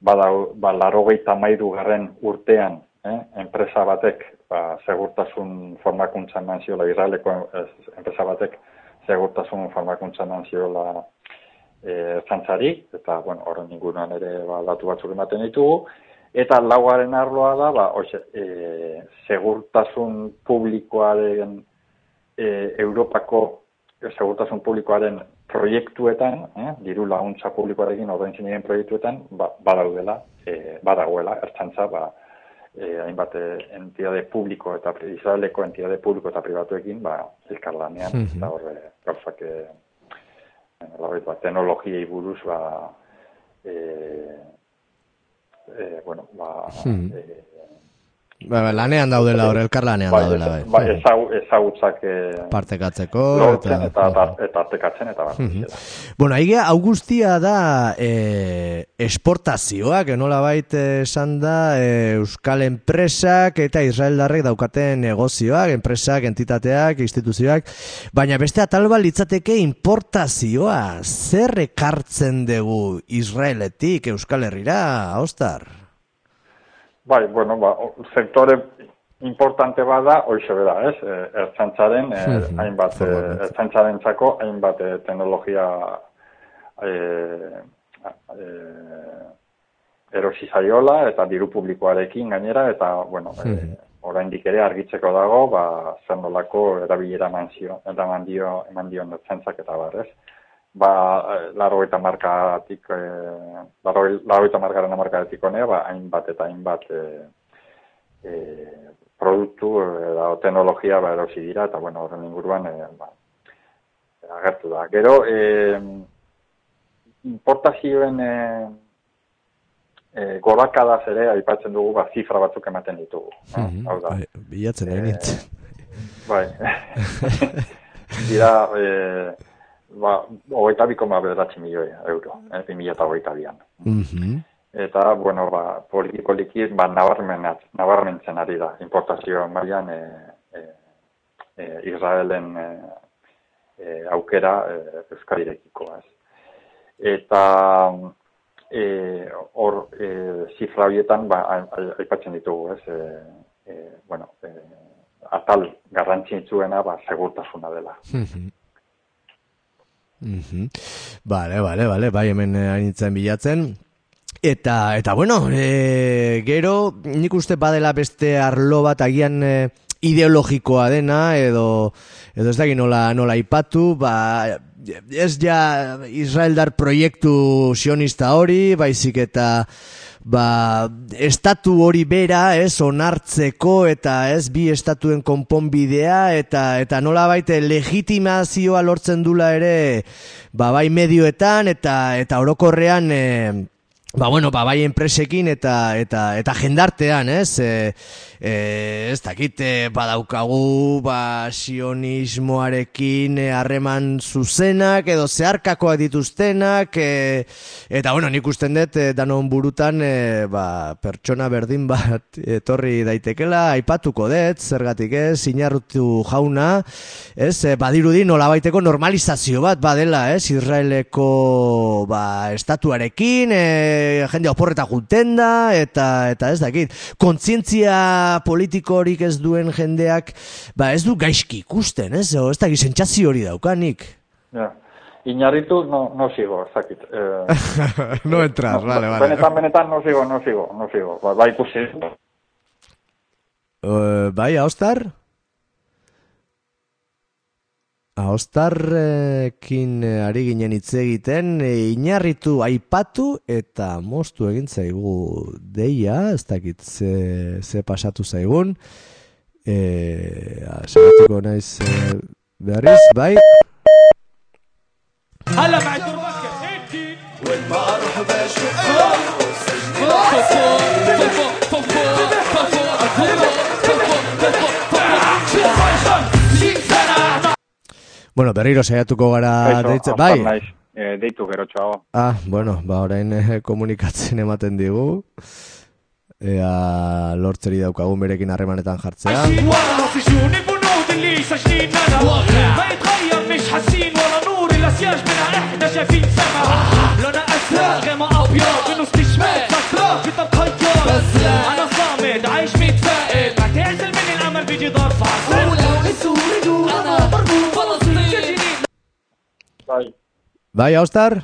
badau, ba, larogeita mairu garren urtean eh, enpresa batek ba, segurtasun formakuntza eman ziola, Israeleko ez, enpresa batek segurtasun formakuntza eman ziola e, zantzari, eta, bueno, horren inguruan ere ba, datu batzuk ematen ditugu, eta laugarren arloa da, ba, oixe, e, segurtasun publikoaren e, Europako segurtasun publikoaren proiektuetan, eh, diru laguntza publikoarekin ordaintzen diren proiektuetan, ba, badaudela, e, badagoela, ertzantza, ba, e, hainbat eh, entitate publiko eta Israeleko entitate publiko eta pribatuekin, ba, elkarlanean, Mhm. eta horre, gauzak, e, ba, teknologiei buruz, ba, e, e, bueno, ba, Mhm. e, Ba, ba, lanean daudela hor, elkarlanean bai, daudela, bai, bai. ezagu, ezagutzak e, Partekatzeko, lortzen eta, eta, eta... eta artekatzen, eta bat. Bueno, aige, augustia da e, esportazioak, enola bait esan da e, Euskal enpresak eta Israeldarrek daukaten negozioak, enpresak, entitateak, instituzioak, baina beste atal litzateke importazioa, zer ekartzen dugu Israeletik Euskal Herrira, Ostar? Bai, bueno, ba, sektore importante bada, hoxe bera, ez? E, ertzantzaren, e, Mhm, hainbat, e, ertzantzaren txako, hainbat e, teknologia e, e, erosi zaiola eta diru publikoarekin gainera, eta, bueno, e, oraindik ere argitzeko dago, ba, zer nolako erabilera eman dio, eman ertzantzak eta bar, ez? Ba, laro eta markatik, e, laro eta markaren markatik honea, ba, hainbat eta hainbat e, e, produktu edo teknologia ba, erosi dira, eta bueno, horren inguruan e, ba, agertu da. Gero, e, importazioen e, e, gorakadaz ere aipatzen dugu, ba, zifra batzuk ematen ditugu. no? Hau da, Bai, bilatzen egin Bai. *laughs* Dira, e, ba, hogeita bi koma bederatzi milioi euro, eh, bi mila eta hogeita bian. Mhm. Eta, bueno, ba, poliki poliki, ba, nabarmenat, nabarmentzen ari da, importazio mailan e, e, e, Israelen e, e, aukera e, Euskadirekiko, ez. Eta, e, hor, e, zifra horietan, ba, aipatzen ditugu, ez, e, e, bueno, e, atal garrantzitsuena, ba, segurtasuna dela. Mhm. Vale, vale, vale, bai hemen eh, hainitzen bilatzen. Eta, eta bueno, e, gero nik uste badela beste arlo bat agian e, ideologikoa dena, edo, edo ez dakit nola, nola ipatu, ba, ez ja Israeldar proiektu sionista hori, baizik eta ba, estatu hori bera, ez, onartzeko eta ez, bi estatuen konponbidea eta eta nola baite legitimazioa lortzen dula ere, ba, bai medioetan eta eta orokorrean e, Ba, bueno, ba, bai enpresekin eta, eta, eta jendartean, ez? E, e, ez dakit, e, badaukagu, ba, sionismoarekin e, harreman zuzenak, edo zeharkakoak dituztenak, e, eta, bueno, nik usten dut, e, danon burutan, e, ba, pertsona berdin bat etorri daitekela, aipatuko dut, zergatik ez, inarrutu jauna, ez, e, badirudi nolabaiteko normalizazio bat badela, ez, Israeleko, ba, estatuarekin, e, jende oporreta junten da, eta, eta ez dakit, kontzientzia politikorik ez duen jendeak, ba ez du gaizki ikusten, ez, o, ez dakit, sentsazio hori daukanik. Ja. Iñarritu no, no sigo, ez dakit. Eh, *laughs* no entras, vale, vale. Benetan, benetan, no sigo, no sigo, no sigo. Ba, ba ikusi. Uh, bai, Aostar? Ostarrekin ari ginen hitz egiten, inarritu aipatu eta moztu egin zaigu deia, ez dakit ze, ze pasatu zaigun. E, Segatuko naiz e, berriz, bai? Hala maitur basket, ekin! Uen marruf Bueno, berriro saiatuko gara deitzen, bai? Naiz, eh, deitu gero txago. Ah, bueno, ba, orain eh, komunikatzen ematen digu. Ea lortzeri daukagun berekin harremanetan jartzea. ورا في جنون Bai, Bai, Aostar?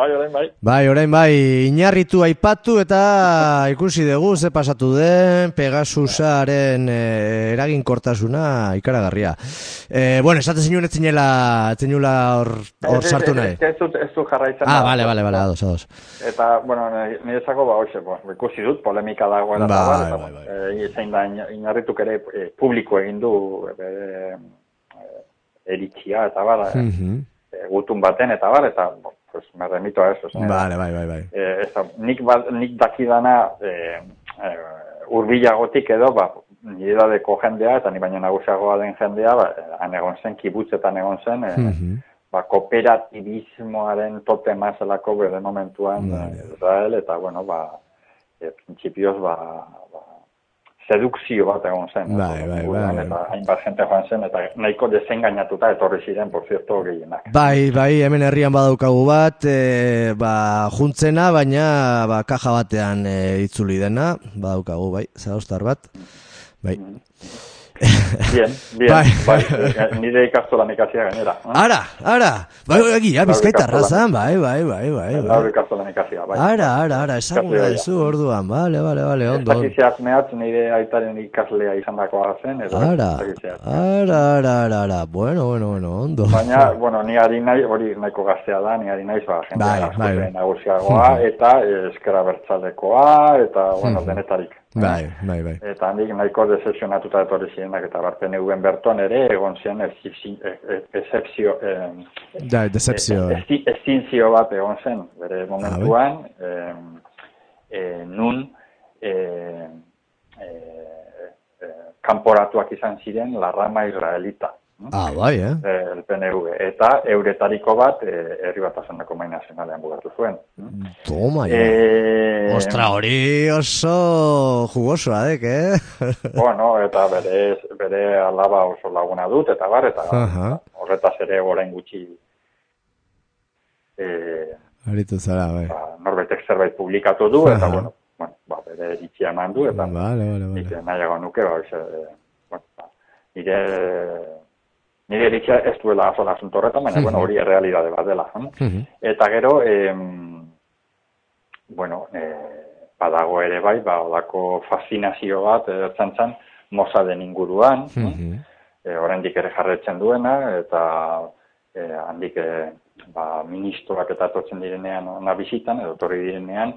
bai, orain bai. Bai, orain bai, inarritu aipatu eta ikusi dugu ze pasatu den Pegasusaren e, eraginkortasuna ikaragarria. E, bueno, esate zinuen ez zinela, ez zinula hor, hor sartu nahi. Ez, dut- ez du jarraitzen. Ah, bale, bale, bale, ados, ados. Eta, bueno, nire- niretzako, ba, hoxe, bo, ikusi dut, polemika dagoela. Bai, eta bar, eta, bai, bai. eh, zein da, ina- inarrituk ere publiko egin du, bere, eh, eritzia, eta bar, eh, Mhm. Eh, gutun baten, eta bar, eta, bo, pues, me remito a eso. Vale, bai, bai, bai. eh, ez nik, ba, nik dakidana eh, eh, urbilagotik edo, ba, nire dadeko jendea, eta ni baino nagusiagoa den jendea, ba, han egon zen, kibutzetan egon zen, eh, Mhm. ba, kooperatibismoaren tote mazelako bere momentuan Vale. Israel, eta, bueno, ba, e, printzipioz, ba, ba, sedukzio bat egon zen. Bai, bai, bai. Eta hainbat jente joan zen, eta nahiko desengainatuta etorri ziren, por cierto, gehienak. Bai, bai, hemen herrian badaukagu bat, e, ba, juntzena, baina ba, kaja batean e, itzuli dena, badaukagu, bai, zaostar bat. Bai. *laughs* Bien, bien, Bai. bai, eh, nire ikastolan ikasia gainera. eh? Ara, ara, bai, egia, bizkaitarra ikastolan. zan, bai, bai, bai, bai, Laur bai. ikastolan ikasia, bai. Ara, ara, ara, esan Ikaslea, dezu orduan, bale, bale, bale, ondo. zehatz mehatz nire aitaren ikaslea izan dakoa zen, ez Ara, ara, ara, ara, ara, bueno, bueno, bueno, ondo. Baina, bueno, ni ari nahi, hori nahiko gaztea da, ni ari naiz, ba, jende Bai, bai. nagusiagoa, eta eh, eskera bertzalekoa, eta, bueno, denetarik. Bai, bai, bai. Eta handik nahiko decepzionatuta etorri zirenak, eta barpen eguen berton ere, egon ziren excepzio, eh, Da, decepzio. ezinzio bat egon zen, bere momentuan, eh, eh, nun eh, eh, eh, kanporatuak izan ziren la rama israelita. Ah, bai, eh? eh, el PNV, eta euretariko bat eh, herri batasuneko mai nazionalean bugatu zuen. Toma, ja. Eh, Ostra, hori oso jugosoa, dek, eh? *laughs* bueno, eta bere, bere alaba oso laguna dut, eta bar, eta Aha. horretaz ere orain gutxi eh, Aritu zara, bai. ba, norbaitek zerbait publikatu du, eta Aha. bueno, bueno ba, bere iritzia eman du, eta Vale, vale, vale. nahiago nuke, ba, oize, eh, bueno, ba, nire, nire iritzia ez duela asola asunto horretan, baina, bueno, hori errealidade bat dela. hm? Mhm. Eta gero, em, bueno, eh, badago ere bai, ba, olako fascinazio bat, ertzantzan, Mossaden inguruan, Mhm. e, oraindik ere jarretzen duena, eta e, handik e, ba, ministroak eta etortzen direnean ona bizitan, edo torri direnean,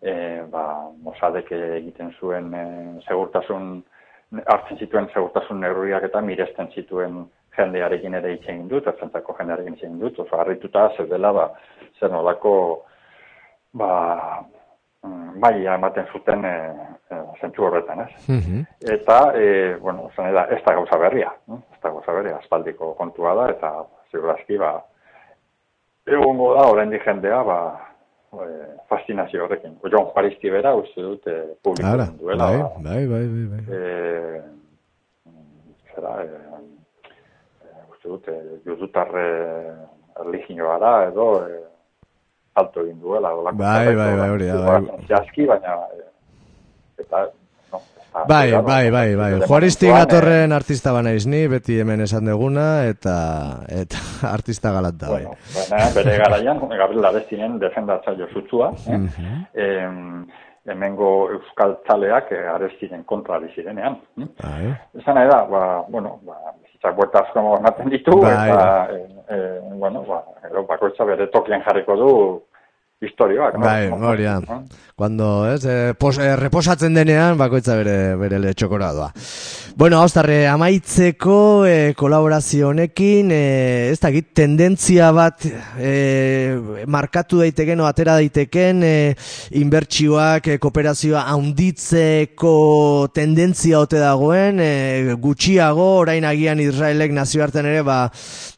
e, ba, Mossadek egiten zuen e, segurtasun, hartzen zituen segurtasun neurriak eta miresten zituen jendearekin ere hitz egin dut, ertzentzako jendearekin hitz egin dut, oso harrituta zer dela, ba, zer nolako, ba, maila ematen zuten e, e, zentzu horretan, ez? Mhm. Eta, e, bueno, zene da, ez da gauza berria, eh? ez da gauza berria, aspaldiko kontua da, eta segurazki, ba, egongo da, oraindik jendea, ba, e, fascinazio horrekin. Jon Juaristi bera, uste dut, e, publiko Ara, egin duela, bai, ba, bai, bai, bai, bai. e, zera, e, uste dut, e, judutarre erligioa da, edo, e, alto egin duela. Bai, bai, bai, hola, hori da, bai. Zehazki, baina, e, eta, no, ez da- Bai, ez da- bai, bai, bai. bere Juaristi gatorren artista banaiz ni, beti hemen esan deguna, eta eta *laughs* artista galat da, bai. Bueno, baina bere garaian, *laughs* Gabriel Arestinen defendatzaio zutzua, eh? Mhm. em, hemengo euskal txaleak eh, Arestinen kontra ari zirenean. hm? Bai. Esan nahi da, ba, bueno, ba, bizitzak buelta asko ematen ditu, Bai, eta, eh, eh, bueno, ba, gero bakoitza bere tokian jarriko du historioak. Bai, No? hori da. Cuando, ez, eh, pos, eh, reposatzen denean, bakoitza bere, bere letxokora doa. Bueno, haustarre, amaitzeko eh, kolaborazio honekin, eh, ez dakit, tendentzia bat eh, markatu daiteken, o atera daiteken, eh, inbertsioak, eh, kooperazioa haunditzeko tendentzia ote dagoen, eh, gutxiago, orain agian Israelek nazioarten ere, ba,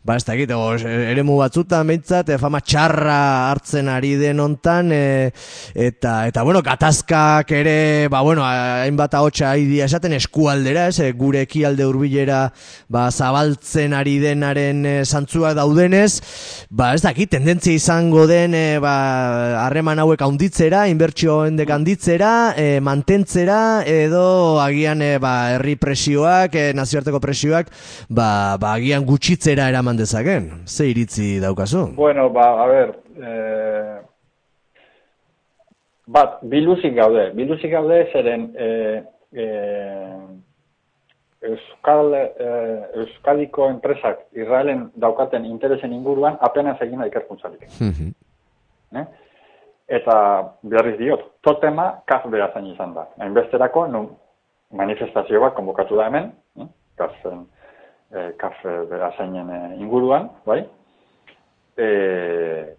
ba ez dakit, o, eremu batzutan behintzat, eh, fama txarra hartzen ari den hontan, eh, eta, eta bueno, gatazkak ere, ba bueno, hainbat ahotsa aidia esaten eskualdera, ez, gure ekialde hurbilera ba, zabaltzen ari denaren eh, zantzuak daudenez, ba ez dakit, tendentzia izango den eh, ba, harreman hauek haunditzera, inbertsio hendek handitzera, eh, mantentzera, edo agian eh, ba, herri presioak, eh, nazioarteko presioak, ba, ba agian gutxitzera eraman dezaken. Ze iritzi daukazu? Bueno, ba, a ber, eh, bat, biluzik gaude. Biluzik gaude zeren eh, eh, Euskal, eh, Euskadiko enpresak Israelen daukaten interesen inguruan apenas egin da ikerkuntzarik. Mhm. Eh? Eta berriz diot, totema kaf zain izan da. Hainbesterako, nu, manifestazio bat konbokatu da hemen, eh? kafen, eh, kaf berazainen eh, inguruan, bai? E,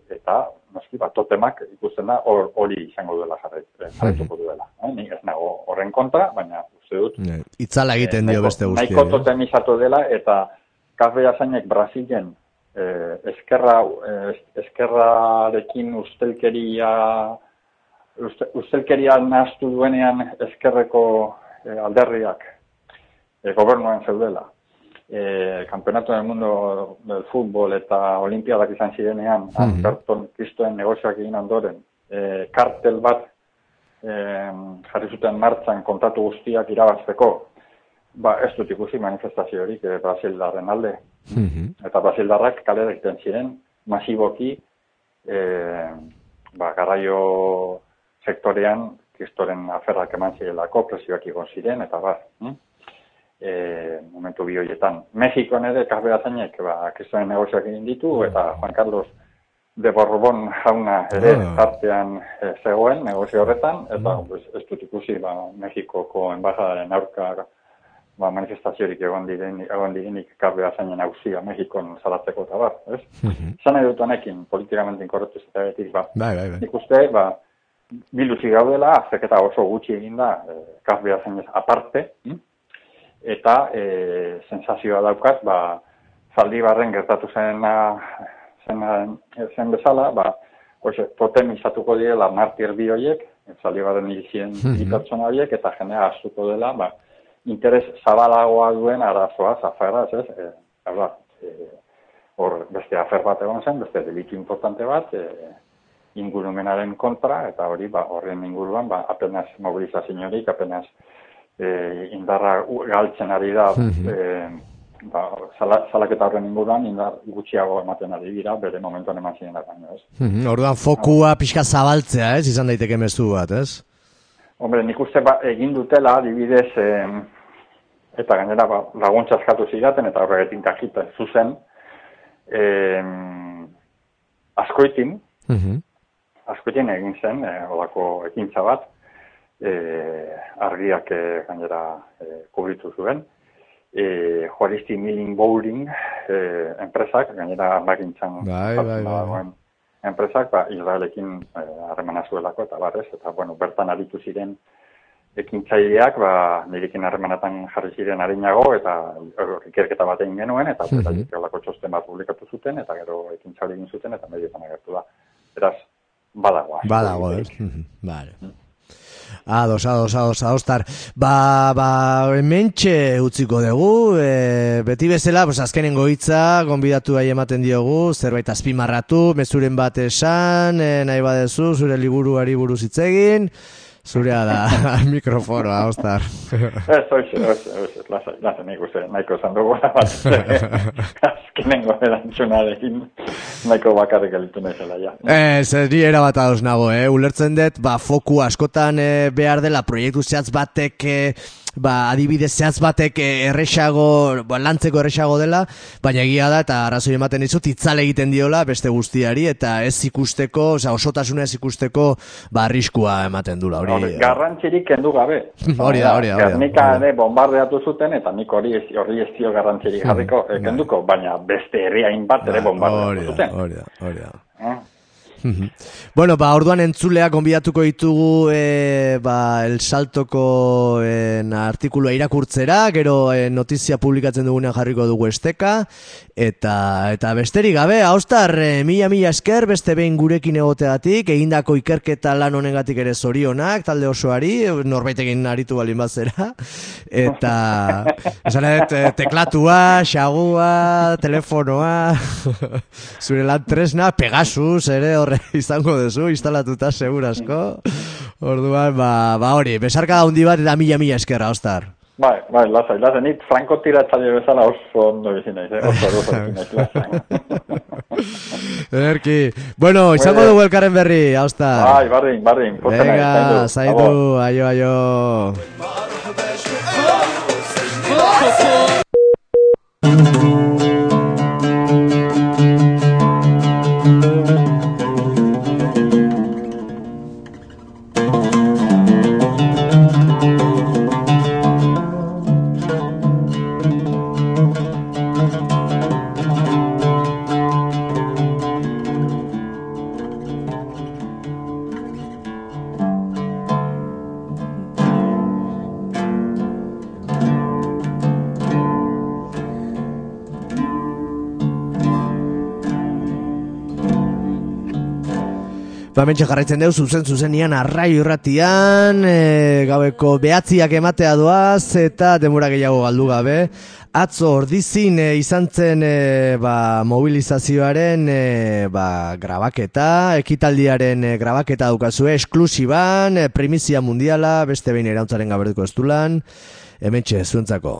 eta, noski, bat, totemak ikusten da hor- hori izango duela jarraitu, jarraituko duela. Eh? Ni ez nago horren kontra, baina uste dut Eh, Itzala egiten Eh, dio beste guztiak. Nahiko eh? totemizatu dela eta kafe azainek Brasilen eh, eskerra, eh, eskerrarekin ustelkeria uste, ustelkeria nahastu duenean eskerreko eh, alderriak eh, gobernuen zeudela. Eh, Campeonato del Mundo del Fútbol eta Olimpiadak izan zirenean, Mhm. Alberton Kristoen negozioak egin ondoren, eh, kartel bat eh, jarri zuten martzan kontatu guztiak irabazteko, ba, ez dut ikusi manifestaziorik eh, Brasildarren alde. Mhm. Eta Brasildarrak kalera egiten ziren, masiboki, eh, ba, garraio sektorean, kristoren aferrak eman zirelako, presioak igon ziren, eta bar. hm? E, momentu bi horietan. Mexikon ere, zainek, ba, kristoren negozioak egin ditu, eta Juan Carlos de Borbón jauna ere Ah. tartean eh, zegoen negozio horretan, eta pues, ez dut ikusi ba, Mexikoko embajadaren aurka ba, manifestaziorik egon, diren, egon direnik karbera zainen hauzia Mexikon salatzeko eta bar, ez? Zan nahi dut honekin, politikamente inkorretu zetabetik, ba, Bai, bai, bai. nik uste, ba, biluzi gaudela, azterketa oso gutxi eginda, e, karbera zainez aparte, hm? eta e, sensazioa daukat, ba, zaldibarren gertatu zena, zena, zen bezala, ba, oxe, totemizatuko direla martir bi horiek, zaldibarren hilzien bi pertsona horiek, eta jendea astuko dela, ba, interes zabalagoa duen arazoa, zafaraz, ez? E, hau da, e, hor beste afer bat egon zen, beste delitu importante bat, e, ingurumenaren kontra, eta hori, ba, horren inguruan, ba, apenas mobilizaziorik, apenas e, indarra galtzen ari da, e, ba, zala, zalaketa horren inguruan, indar gutxiago ematen ari dira, bere momentuan eman ziren baino, ez? Mhm, Orduan fokua pixka zabaltzea, ez? Izan daiteke mezu bat, ez? Hombre, nik uste ba, egin dutela, adibidez, em, eta gainera ba, laguntza eskatu zidaten, eta horregatik kakita zuzen, em, askoitin, Mhm. askoitin egin zen, e, olako ekintza bat, e, argiak e, gainera e, kubritu zuen, e, Juaristi Milling Bowling e, enpresak, gainera bagintzan Bai, bai, bai, bai. enpresak, ba, Israelekin eh, harremana zuelako, eta barrez, eta, bueno, bertan aritu ziren ekintzaileak, ba, nirekin harremanatan jarri ziren harinago, eta ikerketa bat egin genuen, eta holako txosten bat publikatu zuten, eta gero ekintzaile egin zuten, eta medioetan agertu da. Beraz, badago. Badago, ez? Mhm, Vale. Ados, ados, ados, adostar. Ba, ba, hementxe utziko dugu, e, beti bezala, pues azkenengo hitza, gonbidatu bai ematen diogu, zerbait azpimarratu, mezuren bat esan, e, nahi badezu, zure liburuari buruz hitz egin, zurea da *laughs* mikrofonoa, adostar. Ez, oiz, oiz, lasai, lasai, nik uste, nahiko esan dugu, *laughs* bat, azkenengo erantzunarekin, nahiko bakarrik elitu naizela, ja. Ez, ez, ni erabat ados nago, eh? ulertzen dut, ba, foku askotan eh, behar dela proiektu zehatz batek, eh, ba, adibidez zehatz batek eh, erresago, ba, lantzeko erresago dela, baina egia da, eta arrazoi ematen dizut, itzale egiten diola beste guztiari, eta ez ikusteko, osea, osotasuna ez ikusteko, ba, arriskua ematen dula, hori. Hori, garrantzirik kendu gabe. *laughs* Hori da, hori da. Gernika ere bombardeatu zuten, eta nik hori ez, hori ez dio garrantzirik jarriko, eh, kenduko, baina beste herriain bat ere Hori bombardeatu zuten. hori da, hori da. Eh? Bueno, ba, orduan entzuleak gonbidatuko ditugu e, ba, El Saltoko en, artikulua irakurtzera, gero e, notizia publikatzen dugunean jarriko dugu esteka, eta eta besterik gabe, haustar, e, mila mila esker, beste behin gurekin egoteatik, egindako ikerketa lan honengatik ere zorionak, talde osoari, norbaitekin aritu balin bazera, eta *laughs* esan dut, e, teklatua, xagua, telefonoa, *laughs* zure lan tresna, Pegasus ere horre *laughs* izango duzu, instalatuta segurasko. Orduan, ba, ba hori, besarka handi bat eta mila mila eskerra, ostar. Bai, bai, lasai, lasai, nik franko tiratzaile bezala oso ondo bizi naiz, eh? oso oso. *laughs* Erki. Bueno, izango dugu elkarren berri, ostar. Bai, bardin, bardin, posta naiz, Venga, zaidu, aio, aio. Ba, mentxe jarraitzen dugu zuzen zuzenian arrai irratian, e, gaueko behatziak ematea doaz, eta demora gehiago galdu gabe. Atzo ordizin e, izan zen e, ba, mobilizazioaren e, ba, grabaketa, ekitaldiaren e, grabaketa daukazue, esklusiban, e, primizia mundiala, beste behin erauntzaren gaberduko estulan, hementxe, zuentzako.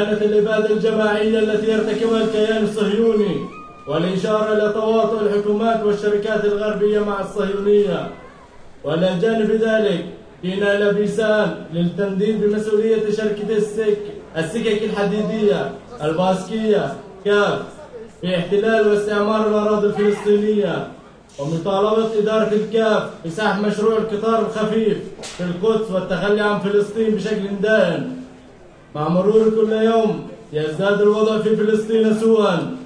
وإدانة الإبادة الجماعية التي يرتكبها الكيان الصهيوني والإشارة إلى تواطؤ الحكومات والشركات الغربية مع الصهيونية. وإلى جانب ذلك جئنا إلى بيسان للتنديد بمسؤولية شركة السك السكك الحديدية الباسكية كاف في احتلال واستعمار الأراضي الفلسطينية ومطالبة إدارة الكاف بسحب مشروع القطار الخفيف في القدس والتخلي عن فلسطين بشكل دائم. مع مرور كل يوم يزداد الوضع في فلسطين سوءا.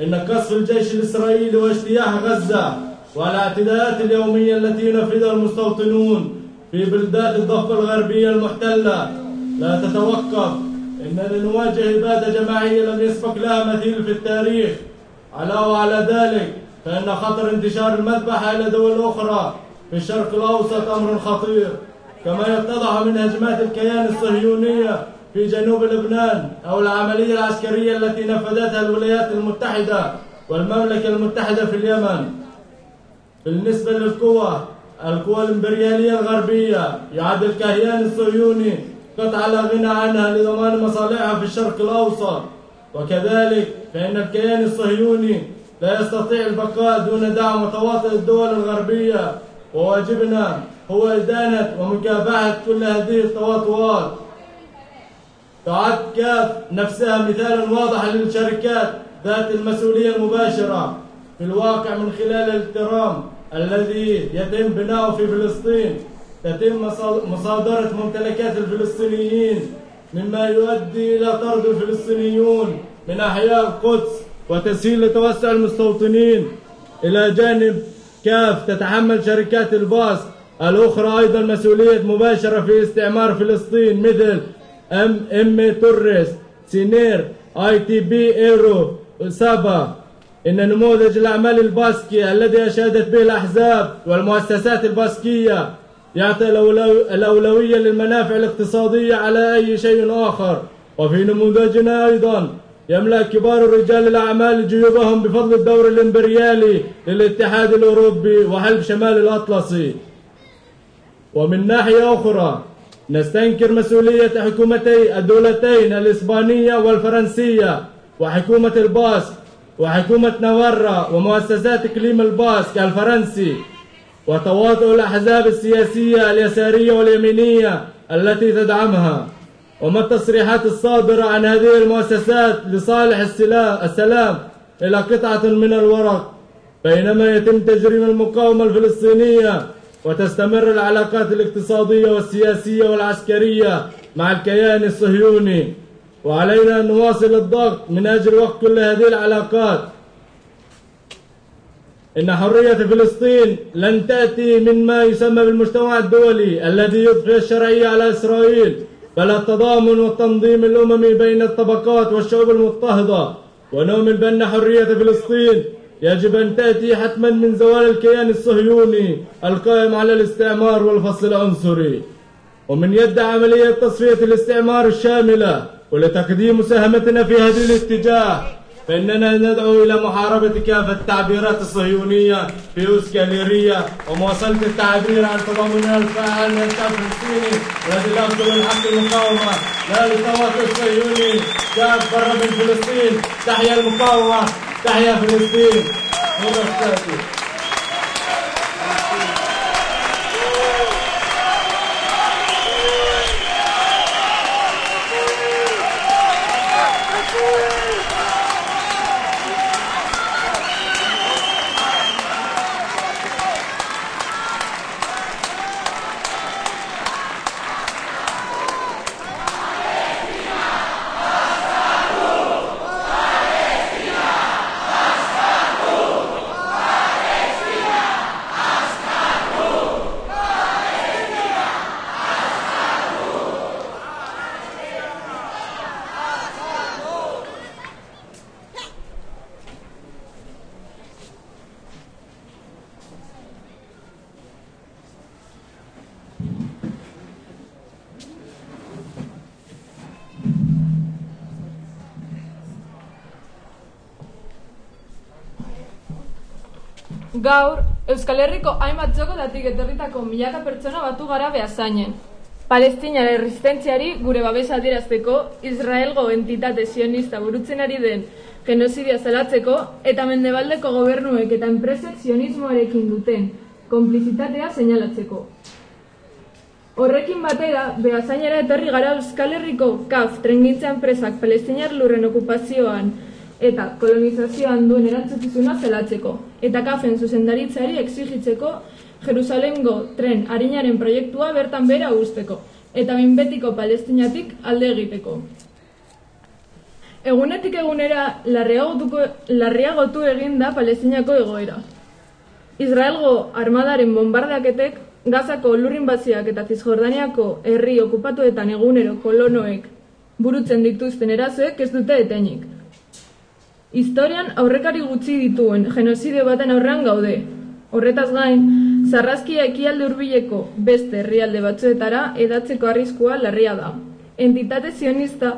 إن قصف الجيش الإسرائيلي واجتياح غزة والاعتداءات اليومية التي ينفذها المستوطنون في بلدات الضفة الغربية المحتلة لا تتوقف. إننا نواجه إبادة جماعية لم يسبق لها مثيل في التاريخ. علاوة على ذلك فإن خطر انتشار المذبحة إلى دول أخرى في الشرق الأوسط أمر خطير كما يتضح من هجمات الكيان الصهيونية في جنوب لبنان أو العملية العسكرية التي نفذتها الولايات المتحدة والمملكة المتحدة في اليمن. بالنسبة للقوى القوى الإمبريالية الغربية يعد الكيان الصهيوني قطعة لا غنى عنها لضمان مصالحها في الشرق الأوسط. وكذلك فإن الكيان الصهيوني لا يستطيع البقاء دون دعم وتواطؤ الدول الغربية. وواجبنا هو إدانة ومكافحة كل هذه التواطؤات تعد كاف نفسها مثالا واضحا للشركات ذات المسؤولية المباشرة في الواقع من خلال الاحترام الذي يتم بناؤه في فلسطين. تتم مصا- مصادرة ممتلكات الفلسطينيين مما يؤدي إلى طرد الفلسطينيون من أحياء القدس وتسهيل لتوسع المستوطنين. إلى جانب كاف تتحمل شركات الباص الأخرى أيضا مسؤولية مباشرة في استعمار فلسطين مثل ام ام توريس سينير اي تي بي ايرو سابا إن نموذج الأعمال الباسكي الذي أشادت به الأحزاب والمؤسسات الباسكية يعطي الأولوية للمنافع الاقتصادية على أي شيء آخر. وفي نموذجنا أيضا يملأ كبار رجال الأعمال جيوبهم بفضل الدور الإمبريالي للاتحاد الأوروبي وحلف شمال الأطلسي. ومن ناحية أخرى نستنكر مسؤولية حكومتي الدولتين الإسبانية والفرنسية وحكومة الباسك وحكومة نافارا ومؤسسات إقليم الباسك الفرنسي وتواطؤ الأحزاب السياسية اليسارية واليمينية التي تدعمها وما التصريحات الصادرة عن هذه المؤسسات لصالح السلام إلى قطعة من الورق. بينما يتم تجريم المقاومة الفلسطينية وتستمر العلاقات الاقتصادية والسياسية والعسكرية مع الكيان الصهيوني. وعلينا أن نواصل الضغط من أجل وقف كل هذه العلاقات. إن حرية فلسطين لن تأتي من ما يسمى بالمجتمع الدولي الذي يضفي الشرعية على إسرائيل بل التضامن والتنظيم الأممي بين الطبقات والشعوب المضطهدة ونؤمن بأن حرية فلسطين يجب أن تأتي حتما من زوال الكيان الصهيوني القائم على الاستعمار والفصل العنصري. ومن يد عملية تصفية الاستعمار الشاملة ولتقديم مساهمتنا في هذا الاتجاه فإننا ندعو إلى محاربة كافة التعبيرات الصهيونية في أوسكاليرية ومواصلة التعبير عن تضامننا الفاعل من الشعب الفلسطيني الذي لا يقبل الحق المقاومة. لا للتواطؤ الصهيوني شعب بر من فلسطين تحيا المقاومة. تحيا فلسطين. مرة gaur Euskal Herriko hainbat txokotatik etorritako milaka pertsona batu gara behazainen. Palestinaren resistentziari gure babesa adierazteko Israelgo entitate sionista burutzen ari den genozidia zelatzeko eta mendebaldeko gobernuek eta enpresek sionismoarekin duten konplizitatea seinalatzeko. Horrekin batera, behazainera etorri gara Euskal Herriko KAF trengintza enpresak palestinar lurren okupazioan eta kolonizazioan duen erantzukizuna zelatzeko, eta kafen zuzendaritzari exigitzeko Jerusalengo tren harinaren proiektua bertan bera usteko, eta binbetiko palestinatik alde egiteko. Egunetik egunera larriagotuko, larriagotu egin da palestinako egoera. Israelgo armadaren bombardaketek Gazako lurrin baziak eta Zizjordaniako herri okupatuetan egunero kolonoek burutzen dituzten erazoek ez dute etenik. Historian aurrekari gutxi dituen genozideo baten aurrean gaude. Horretaz gain, zarrazkia ekialde hurbileko beste herrialde batzuetara edatzeko arriskua larria da. Entitate zionista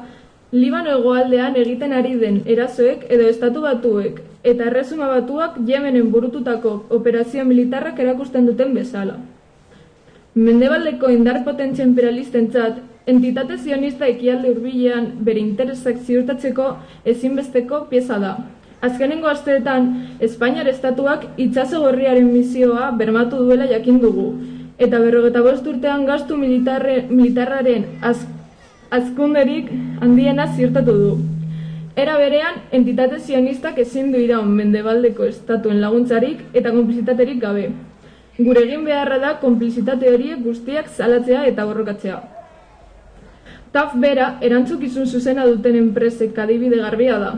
Libano hegoaldean egiten ari den erazoek edo estatu batuek eta erresuma batuak Yemenen burututako operazio militarrak erakusten duten bezala. Mendebaldeko indar potentzia imperialistentzat, entitate zionista ekialde hurbilean bere interesak ziurtatzeko ezinbesteko pieza da. Azkenengo asteetan, Espainiar estatuak itsaso gorriaren misioa bermatu duela jakin dugu, eta berrogeta bost urtean gastu militarre, militarraren az, azkunderik handiena ziurtatu du. Era berean, entitate zionistak ezin du iraun mendebaldeko estatuen laguntzarik eta konplizitaterik gabe. Gure egin beharra da konplizitate horiek guztiak salatzea eta borrokatzea. TAF bera erantzukizun zuzena duten enpresek adibide garbia da.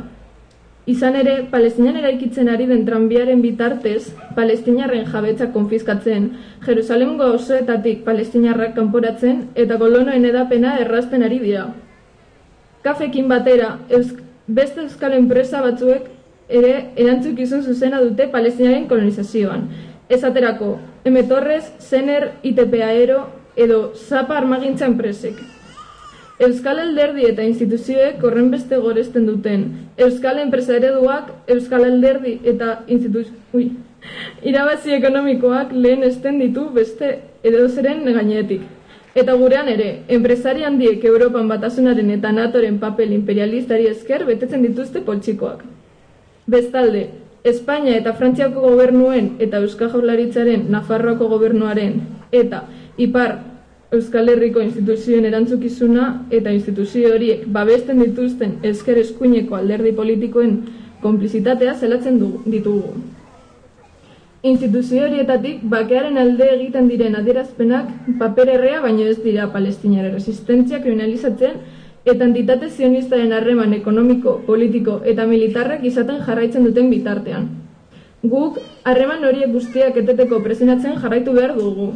Izan ere, Palestinan eraikitzen ari den tranbiaren bitartez, Palestinarren jabetza konfiskatzen, Jerusalemgo osoetatik Palestinarrak kanporatzen eta kolonoen edapena errazten ari dira. Kafekin batera, eusk, beste euskal enpresa batzuek ere erantzukizun zuzena dute Palestinaren kolonizazioan. Esaterako, M. Torres, Zener, ITP Aero edo Zapa armagintza enpresek. Euskal Alderdi eta instituzioek horren beste goresten duten. Euskal enpresa ereduak, Euskal Alderdi eta instituzio... Ui. Irabazi ekonomikoak lehen esten ditu beste edozeren gainetik. Eta gurean ere, enpresari handiek Europan batasunaren eta NATOren papel imperialistari esker betetzen dituzte poltsikoak. Bestalde, Espainia eta Frantziako gobernuen eta Euskal Jaurlaritzaren Nafarroako gobernuaren eta Ipar Euskal Herriko instituzioen erantzukizuna eta instituzio horiek babesten dituzten esker eskuineko alderdi politikoen konplizitatea zelatzen du, ditugu. Instituzio horietatik bakearen alde egiten diren adierazpenak paper errea baino ez dira palestinare resistentzia kriminalizatzen eta entitate zionistaren harreman ekonomiko, politiko eta militarrak izaten jarraitzen duten bitartean. Guk harreman horiek guztiak eteteko presionatzen jarraitu behar dugu.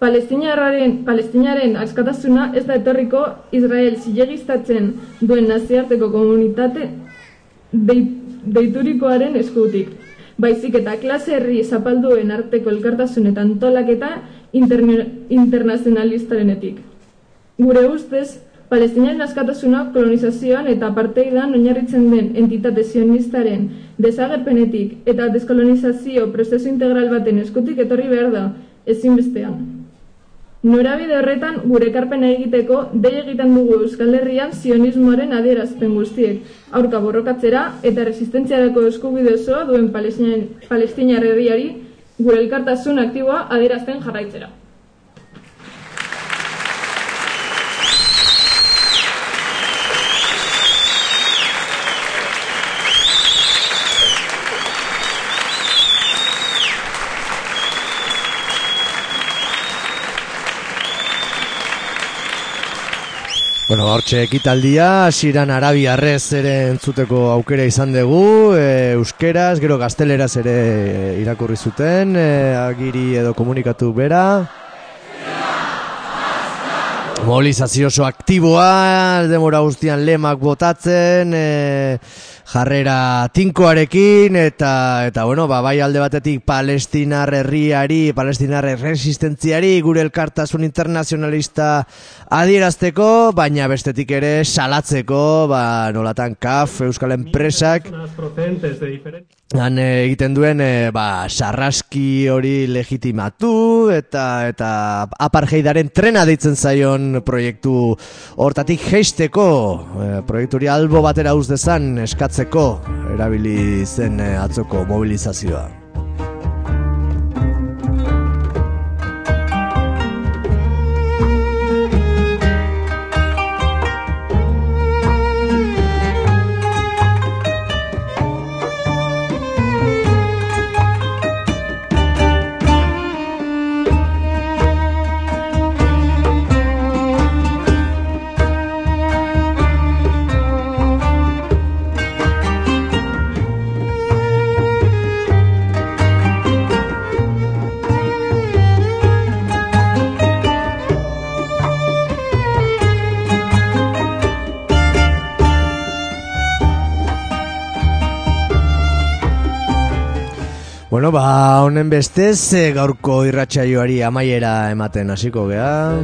Palestinarraren, palestinaren askatasuna ez da etorriko Israel zilegistatzen duen naziarteko komunitate dei, deiturikoaren eskutik. Baizik eta klase herri zapalduen arteko elkartasun eta antolaketa internazionalistarenetik. Gure ustez, Palestinaren askatasuna kolonizazioan eta parteidan oinarritzen den entitate zionistaren desagerpenetik eta deskolonizazio prozesu integral baten eskutik etorri behar da, ezinbestean. Norabide horretan gure ekarpena egiteko dei egiten dugu Euskal Herrian zionismoaren adierazpen guztiek aurka borrokatzera eta resistentziarako eskubide osoa duen palestinar herriari gure elkartasun aktiboa adierazten jarraitzera. Bueno, hortxe ekitaldia, hasieran arabiarrez ere entzuteko aukera izan dugu, e, euskeraz, gero gazteleraz ere irakurri zuten, e, agiri edo komunikatu bera. Mobilizazio oso aktiboa, demora guztian lemak botatzen, e, jarrera tinkoarekin, eta, eta bueno, ba, bai alde batetik palestinar herriari, palestinar resistentziari, gure elkartasun internazionalista adierazteko, baina bestetik ere salatzeko, ba, nolatan kaf, euskal enpresak, han eh, egiten duen e, ba, sarraski hori legitimatu eta eta apartheidaren trena deitzen zaion proiektu hortatik jeisteko e, proiektu hori albo batera uz dezan eskatzeko erabili zen e, atzoko mobilizazioa. Bueno, ba, honen bestez e, gaurko irratsaioari amaiera ematen hasiko gea.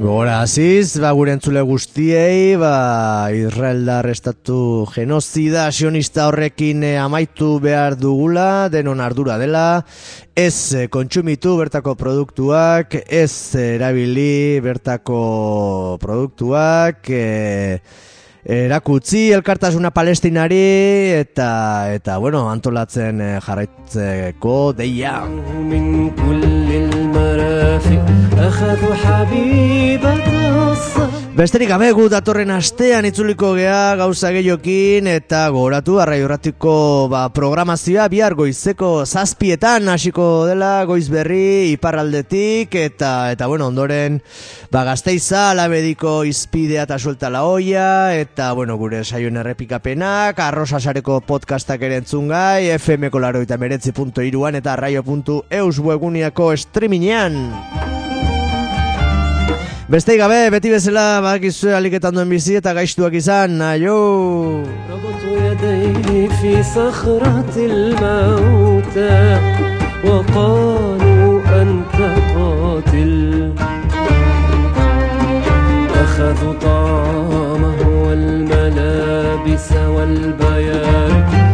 Gora aziz, ba, gure entzule guztiei, ba, Israeldar estatu genozida sionista horrekin eh, amaitu behar dugula, denon ardura dela, ez eh, kontsumitu bertako produktuak, ez erabili bertako produktuak, e, erakutzi elkartasuna palestinari eta eta bueno antolatzen eh, jarraitzeko deia. من Besterik gabe gu datorren astean itzuliko gea gauza gehiokin eta goratu arraiorratiko ba, programazioa bihar goizeko zazpietan hasiko dela goiz berri iparraldetik eta eta bueno ondoren ba, gazteiza alabediko izpidea eta suelta la olla eta bueno gure saion errepikapenak arrosasareko podcastak ere entzungai fmko laroita meretzi.iruan eta arraio.eus webguniako streamingean Besteik gabe, beti bezala badakizue aliketan duen bizi eta gaiztuak izan, aio! ربطوا يديه في صخرة الموتى وقالوا أنت قاتل أخذوا طعامه والملابس والبيان ورموه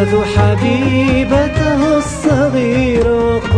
أخذوا حبيبته الصغيرة.